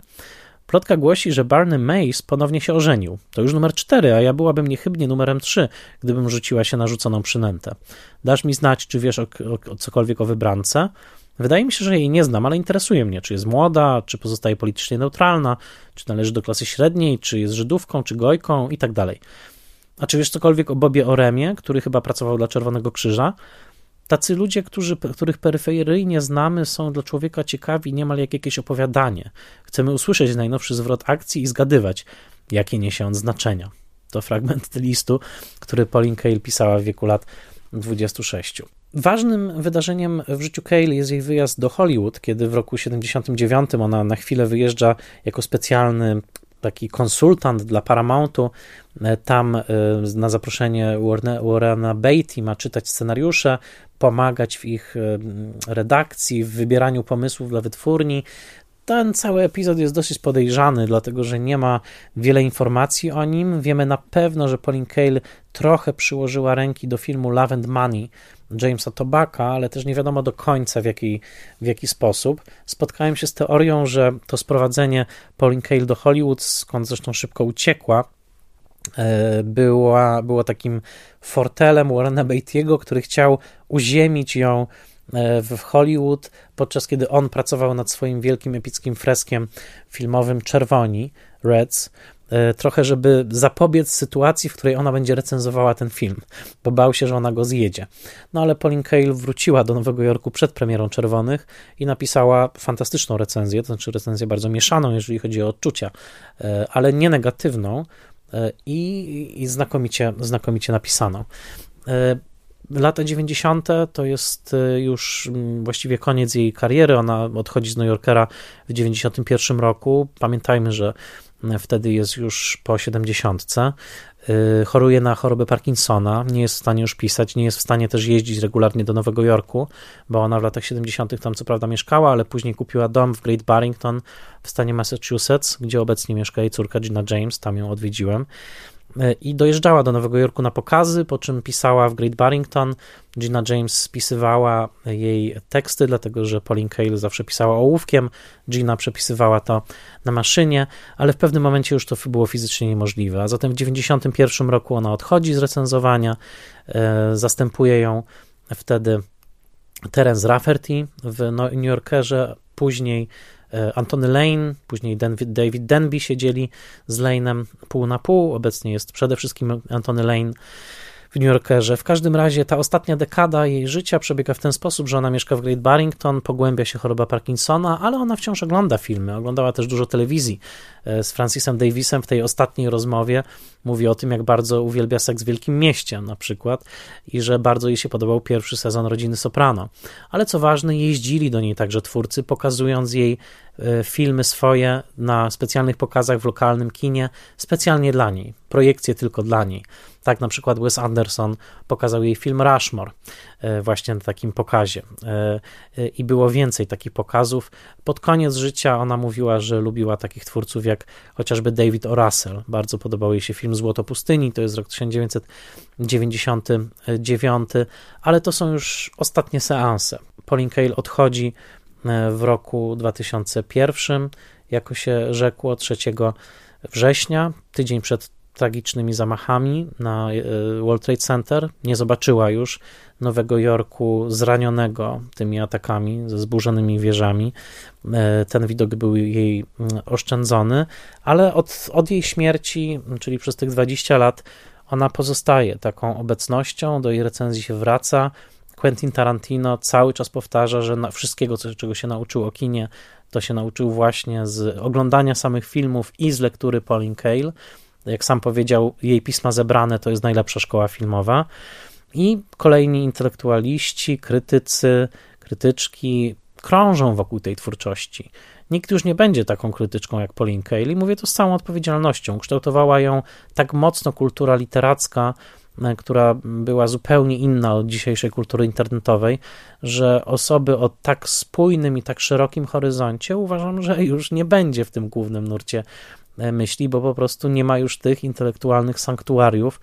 Plotka głosi, że Barney Mace ponownie się ożenił. To już numer cztery, a ja byłabym niechybnie numerem trzy, gdybym rzuciła się na rzuconą przynętę. Dasz mi znać, czy wiesz o, o, o cokolwiek o wybrance? Wydaje mi się, że jej nie znam, ale interesuje mnie, czy jest młoda, czy pozostaje politycznie neutralna, czy należy do klasy średniej, czy jest Żydówką, czy Gojką i tak dalej. A czy wiesz cokolwiek o Bobie Oremie, który chyba pracował dla Czerwonego Krzyża? Tacy ludzie, którzy, których peryferyjnie znamy, są dla człowieka ciekawi niemal jak jakieś opowiadanie. Chcemy usłyszeć najnowszy zwrot akcji i zgadywać, jakie niesie on znaczenia. To fragment (laughs) listu, który Pauline Kael pisała w wieku lat 26. Ważnym wydarzeniem w życiu Cale jest jej wyjazd do Hollywood, kiedy w roku 79 ona na chwilę wyjeżdża jako specjalny taki konsultant dla Paramountu. E, tam e, na zaproszenie Warrena Beatty ma czytać scenariusze, pomagać w ich e, redakcji, w wybieraniu pomysłów dla wytwórni. Ten cały epizod jest dosyć podejrzany, dlatego że nie ma wiele informacji o nim. Wiemy na pewno, że Pauline Kael trochę przyłożyła ręki do filmu Love and Money Jamesa Tobacca, ale też nie wiadomo do końca w jaki, w jaki sposób. Spotkałem się z teorią, że to sprowadzenie Pauline Kael do Hollywood, skąd zresztą szybko uciekła, e, była, było takim fortelem Warrena Beatty'ego, który chciał uziemić ją w Hollywood, podczas kiedy on pracował nad swoim wielkim epickim freskiem filmowym Czerwoni, Reds, e, trochę żeby zapobiec sytuacji, w której ona będzie recenzowała ten film, bo bał się, że ona go zjedzie. No ale Pauline Kael wróciła do Nowego Jorku przed premierą Czerwonych i napisała fantastyczną recenzję, to znaczy recenzję bardzo mieszaną, jeżeli chodzi o odczucia, e, ale nie negatywną i, i znakomicie, znakomicie napisaną. Lata 90. to jest y, już mm, właściwie koniec jej kariery. Ona odchodzi z New Yorkera w 91 roku. Pamiętajmy, że mm, wtedy jest już po 70. Y, choruje na chorobę Parkinsona, nie jest w stanie już pisać, nie jest w stanie też jeździć regularnie do Nowego Jorku, bo ona w latach 70. tam co prawda mieszkała, ale później kupiła dom w Great Barrington w stanie Massachusetts, gdzie obecnie mieszka jej córka Gina James, tam ją odwiedziłem. E, i dojeżdżała do Nowego Jorku na pokazy, po czym pisała w Great Barrington. Gina James spisywała jej teksty, dlatego że Pauline Kael zawsze pisała ołówkiem, Gina przepisywała to na maszynie, ale w pewnym momencie już to było fizycznie niemożliwe. A zatem w 1991 roku ona odchodzi z recenzowania, e, zastępuje ją wtedy Terence Rafferty w New Yorkerze, później Antony Lane, później David Denby siedzieli z Lane'em pół na pół. Obecnie jest przede wszystkim Antony Lane. w New Yorkerze. W każdym razie ta ostatnia dekada jej życia przebiega w ten sposób, że ona mieszka w Great Barrington, pogłębia się choroba Parkinsona, ale ona wciąż ogląda filmy, oglądała też dużo telewizji e, z Francisem Davisem w tej ostatniej rozmowie. Mówi o tym, jak bardzo uwielbia seks w Wielkim Mieście na przykład i że bardzo jej się podobał pierwszy sezon Rodziny Soprano. Ale co ważne, jeździli do niej także twórcy, pokazując jej e, filmy swoje na specjalnych pokazach w lokalnym kinie, specjalnie dla niej, projekcje tylko dla niej. Tak na przykład Wes Anderson pokazał jej film Rushmore e, właśnie na takim pokazie. E, e, I było więcej takich pokazów. Pod koniec życia ona mówiła, że lubiła takich twórców jak chociażby David O. Russell. Bardzo podobał jej się film Złoto Pustyni, to jest rok 1999, ale to są już ostatnie seanse. Pauline Kael odchodzi w roku 2001, jako się rzekło, 3 września, tydzień przed tragicznymi zamachami na e, World Trade Center. Nie zobaczyła już Nowego Jorku zranionego tymi atakami, ze zburzonymi wieżami. E, ten widok był jej mm, oszczędzony, ale od, od jej śmierci, czyli przez tych 20 lat, ona pozostaje taką obecnością, do jej recenzji się wraca. Quentin Tarantino cały czas powtarza, że wszystkiego, czego się nauczył o kinie, to się nauczył właśnie z oglądania samych filmów i z lektury Pauline Kael jak sam powiedział, jej pisma zebrane to jest najlepsza szkoła filmowa. I kolejni intelektualiści, krytycy, krytyczki krążą wokół tej twórczości. Nikt już nie będzie taką krytyczką jak Pauline Kael i mówię to z całą odpowiedzialnością. Kształtowała ją tak mocno kultura literacka, e, która była zupełnie inna od dzisiejszej kultury internetowej, że osoby o tak spójnym i tak szerokim horyzoncie uważam, że już nie będzie w tym głównym nurcie myśli, bo po prostu nie ma już tych intelektualnych sanktuariów,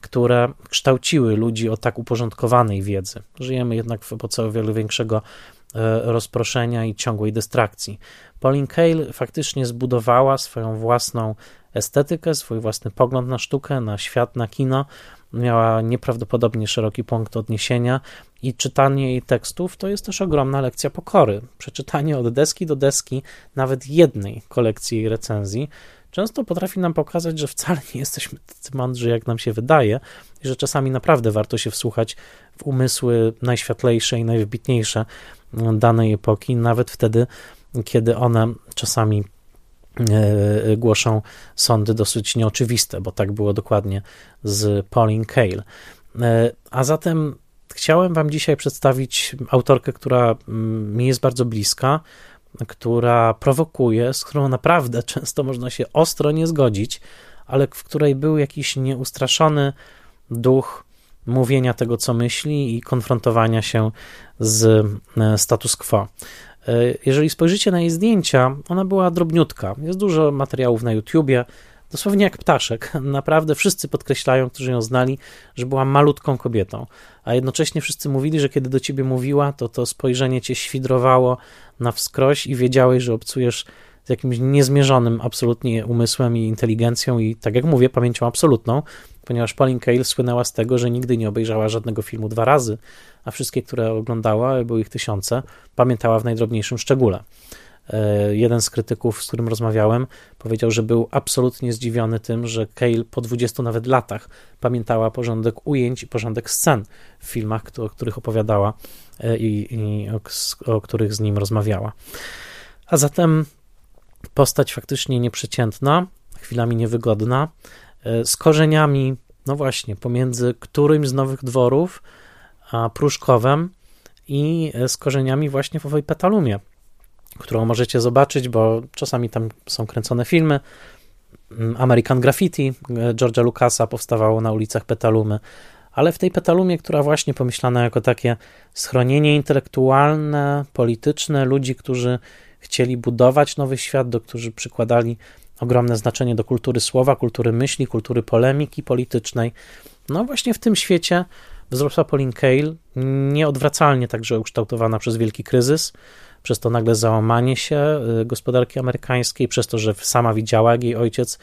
które kształciły ludzi o tak uporządkowanej wiedzy. Żyjemy jednak w epoce o wiele większego e, rozproszenia i ciągłej dystrakcji. Pauline Kael faktycznie zbudowała swoją własną estetykę, swój własny pogląd na sztukę, na świat, na kino. Miała nieprawdopodobnie szeroki punkt odniesienia i czytanie jej tekstów to jest też ogromna lekcja pokory. Przeczytanie od deski do deski nawet jednej kolekcji jej recenzji często potrafi nam pokazać, że wcale nie jesteśmy tacy mądrzy, jak nam się wydaje, i że czasami naprawdę warto się wsłuchać w umysły najświetlejsze i najwybitniejsze danej epoki, nawet wtedy, kiedy one czasami e, głoszą sądy dosyć nieoczywiste, bo tak było dokładnie z Pauline Kael. E, a zatem chciałem Wam dzisiaj przedstawić autorkę, która mm, mi jest bardzo bliska, która prowokuje, z którą naprawdę (laughs) często można się ostro nie zgodzić, ale w której był jakiś nieustraszony duch mówienia tego, co myśli i konfrontowania się z e, status quo. E, jeżeli spojrzycie na jej zdjęcia, ona była drobniutka. Jest dużo materiałów na YouTubie, dosłownie jak ptaszek. (laughs) Naprawdę wszyscy podkreślają, którzy ją znali, że była malutką kobietą, a jednocześnie wszyscy mówili, że kiedy do ciebie mówiła, to to spojrzenie cię świdrowało na wskroś i wiedziałeś, że obcujesz z jakimś niezmierzonym absolutnie umysłem i inteligencją i, tak jak mówię, pamięcią absolutną, ponieważ Pauline Kael słynęła z tego, że nigdy nie obejrzała żadnego filmu dwa razy, a wszystkie, które oglądała, były ich tysiące, pamiętała w najdrobniejszym szczególe. E, jeden z krytyków, z którym rozmawiałem, powiedział, że był absolutnie zdziwiony tym, że Cale po 20 nawet latach pamiętała porządek ujęć i porządek scen w filmach, o których opowiadała e, i, i o, o których z nim rozmawiała. A zatem postać faktycznie nieprzeciętna, chwilami niewygodna, e, z korzeniami, no właśnie, pomiędzy którymś z nowych dworów a Pruszkowem i z korzeniami właśnie w owej Petalumie, którą możecie zobaczyć, bo czasami tam są kręcone filmy. Mm, American Graffiti e, George'a Lucasa powstawało na ulicach Petalumy, ale w tej Petalumie, która właśnie pomyślana jako takie schronienie intelektualne, polityczne ludzi, którzy chcieli budować nowy świat, do którzy przykładali ogromne znaczenie do kultury słowa, kultury myśli, kultury polemiki politycznej. No właśnie w tym świecie wzrosła Pauline Kael, nieodwracalnie także ukształtowana przez wielki kryzys, przez to nagle załamanie się y, gospodarki amerykańskiej, przez to, że sama widziała, jak jej ojciec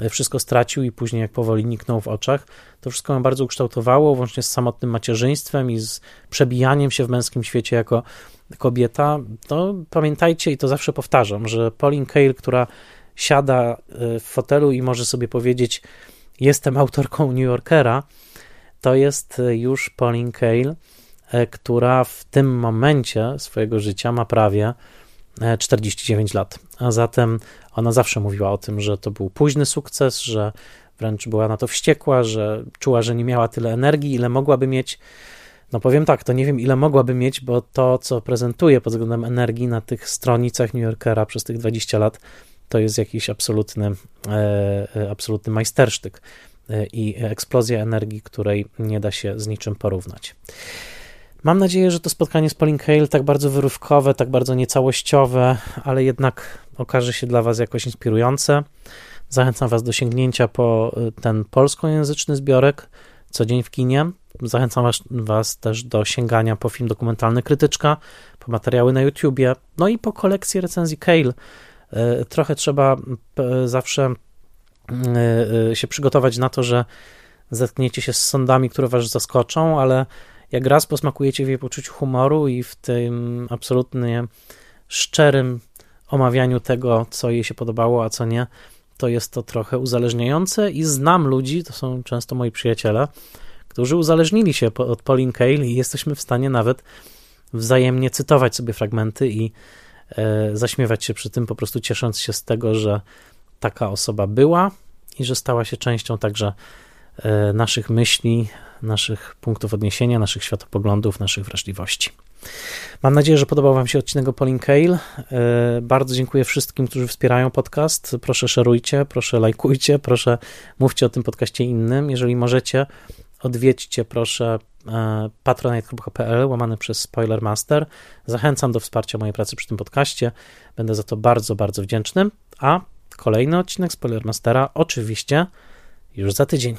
y, wszystko stracił i później jak powoli niknął w oczach. To wszystko ją bardzo ukształtowało, łącznie z samotnym macierzyństwem i z przebijaniem się w męskim świecie jako kobieta. To pamiętajcie i to zawsze powtarzam, że Pauline Kael, która siada y, w fotelu i może sobie powiedzieć, jestem autorką New Yorkera, to jest już Pauline Kael, która w tym momencie swojego życia ma prawie 49 lat. A zatem ona zawsze mówiła o tym, że to był późny sukces, że wręcz była na to wściekła, że czuła, że nie miała tyle energii, ile mogłaby mieć. No powiem tak, to nie wiem ile mogłaby mieć, bo to, co prezentuje pod względem energii na tych stronicach New Yorkera przez tych 20 lat, to jest jakiś absolutny, e, e, absolutny majstersztyk e, i eksplozja energii, której nie da się z niczym porównać. Mam nadzieję, że to spotkanie z Pauline Kael, tak bardzo wyrywkowe, tak bardzo niecałościowe, ale jednak okaże się dla Was jakoś inspirujące. Zachęcam Was do sięgnięcia po y, ten polskojęzyczny zbiorek co dzień w kinie. Zachęcam was, was, też do sięgania po film dokumentalny Krytyczka, po materiały na YouTubie, no i po kolekcję recenzji Kale. Y, trochę trzeba zawsze y, się przygotować na to, że zetkniecie się z sądami, które was zaskoczą, ale jak raz posmakujecie w jej poczuciu humoru i w tym absolutnie szczerym omawianiu tego, co jej się podobało, a co nie, to jest to trochę uzależniające i znam ludzi, to są często moi przyjaciele, którzy uzależnili się od Pauline Kael i jesteśmy w stanie nawet wzajemnie cytować sobie fragmenty i e, zaśmiewać się przy tym, po prostu ciesząc się z tego, że taka osoba była i że stała się częścią także e, naszych myśli, naszych punktów odniesienia, naszych światopoglądów, naszych wrażliwości. Mam nadzieję, że podobał Wam się odcinek o Pauline Kael. E, bardzo dziękuję wszystkim, którzy wspierają podcast. Proszę szerujcie, proszę lajkujcie, proszę mówcie o tym podcaście innym. Jeżeli możecie, odwiedźcie proszę e, patronite.pl łamany przez Spoilermaster. Zachęcam do wsparcia mojej pracy przy tym podcaście. Będę za to bardzo, bardzo wdzięczny. A kolejny odcinek Spoilermastera oczywiście już za tydzień.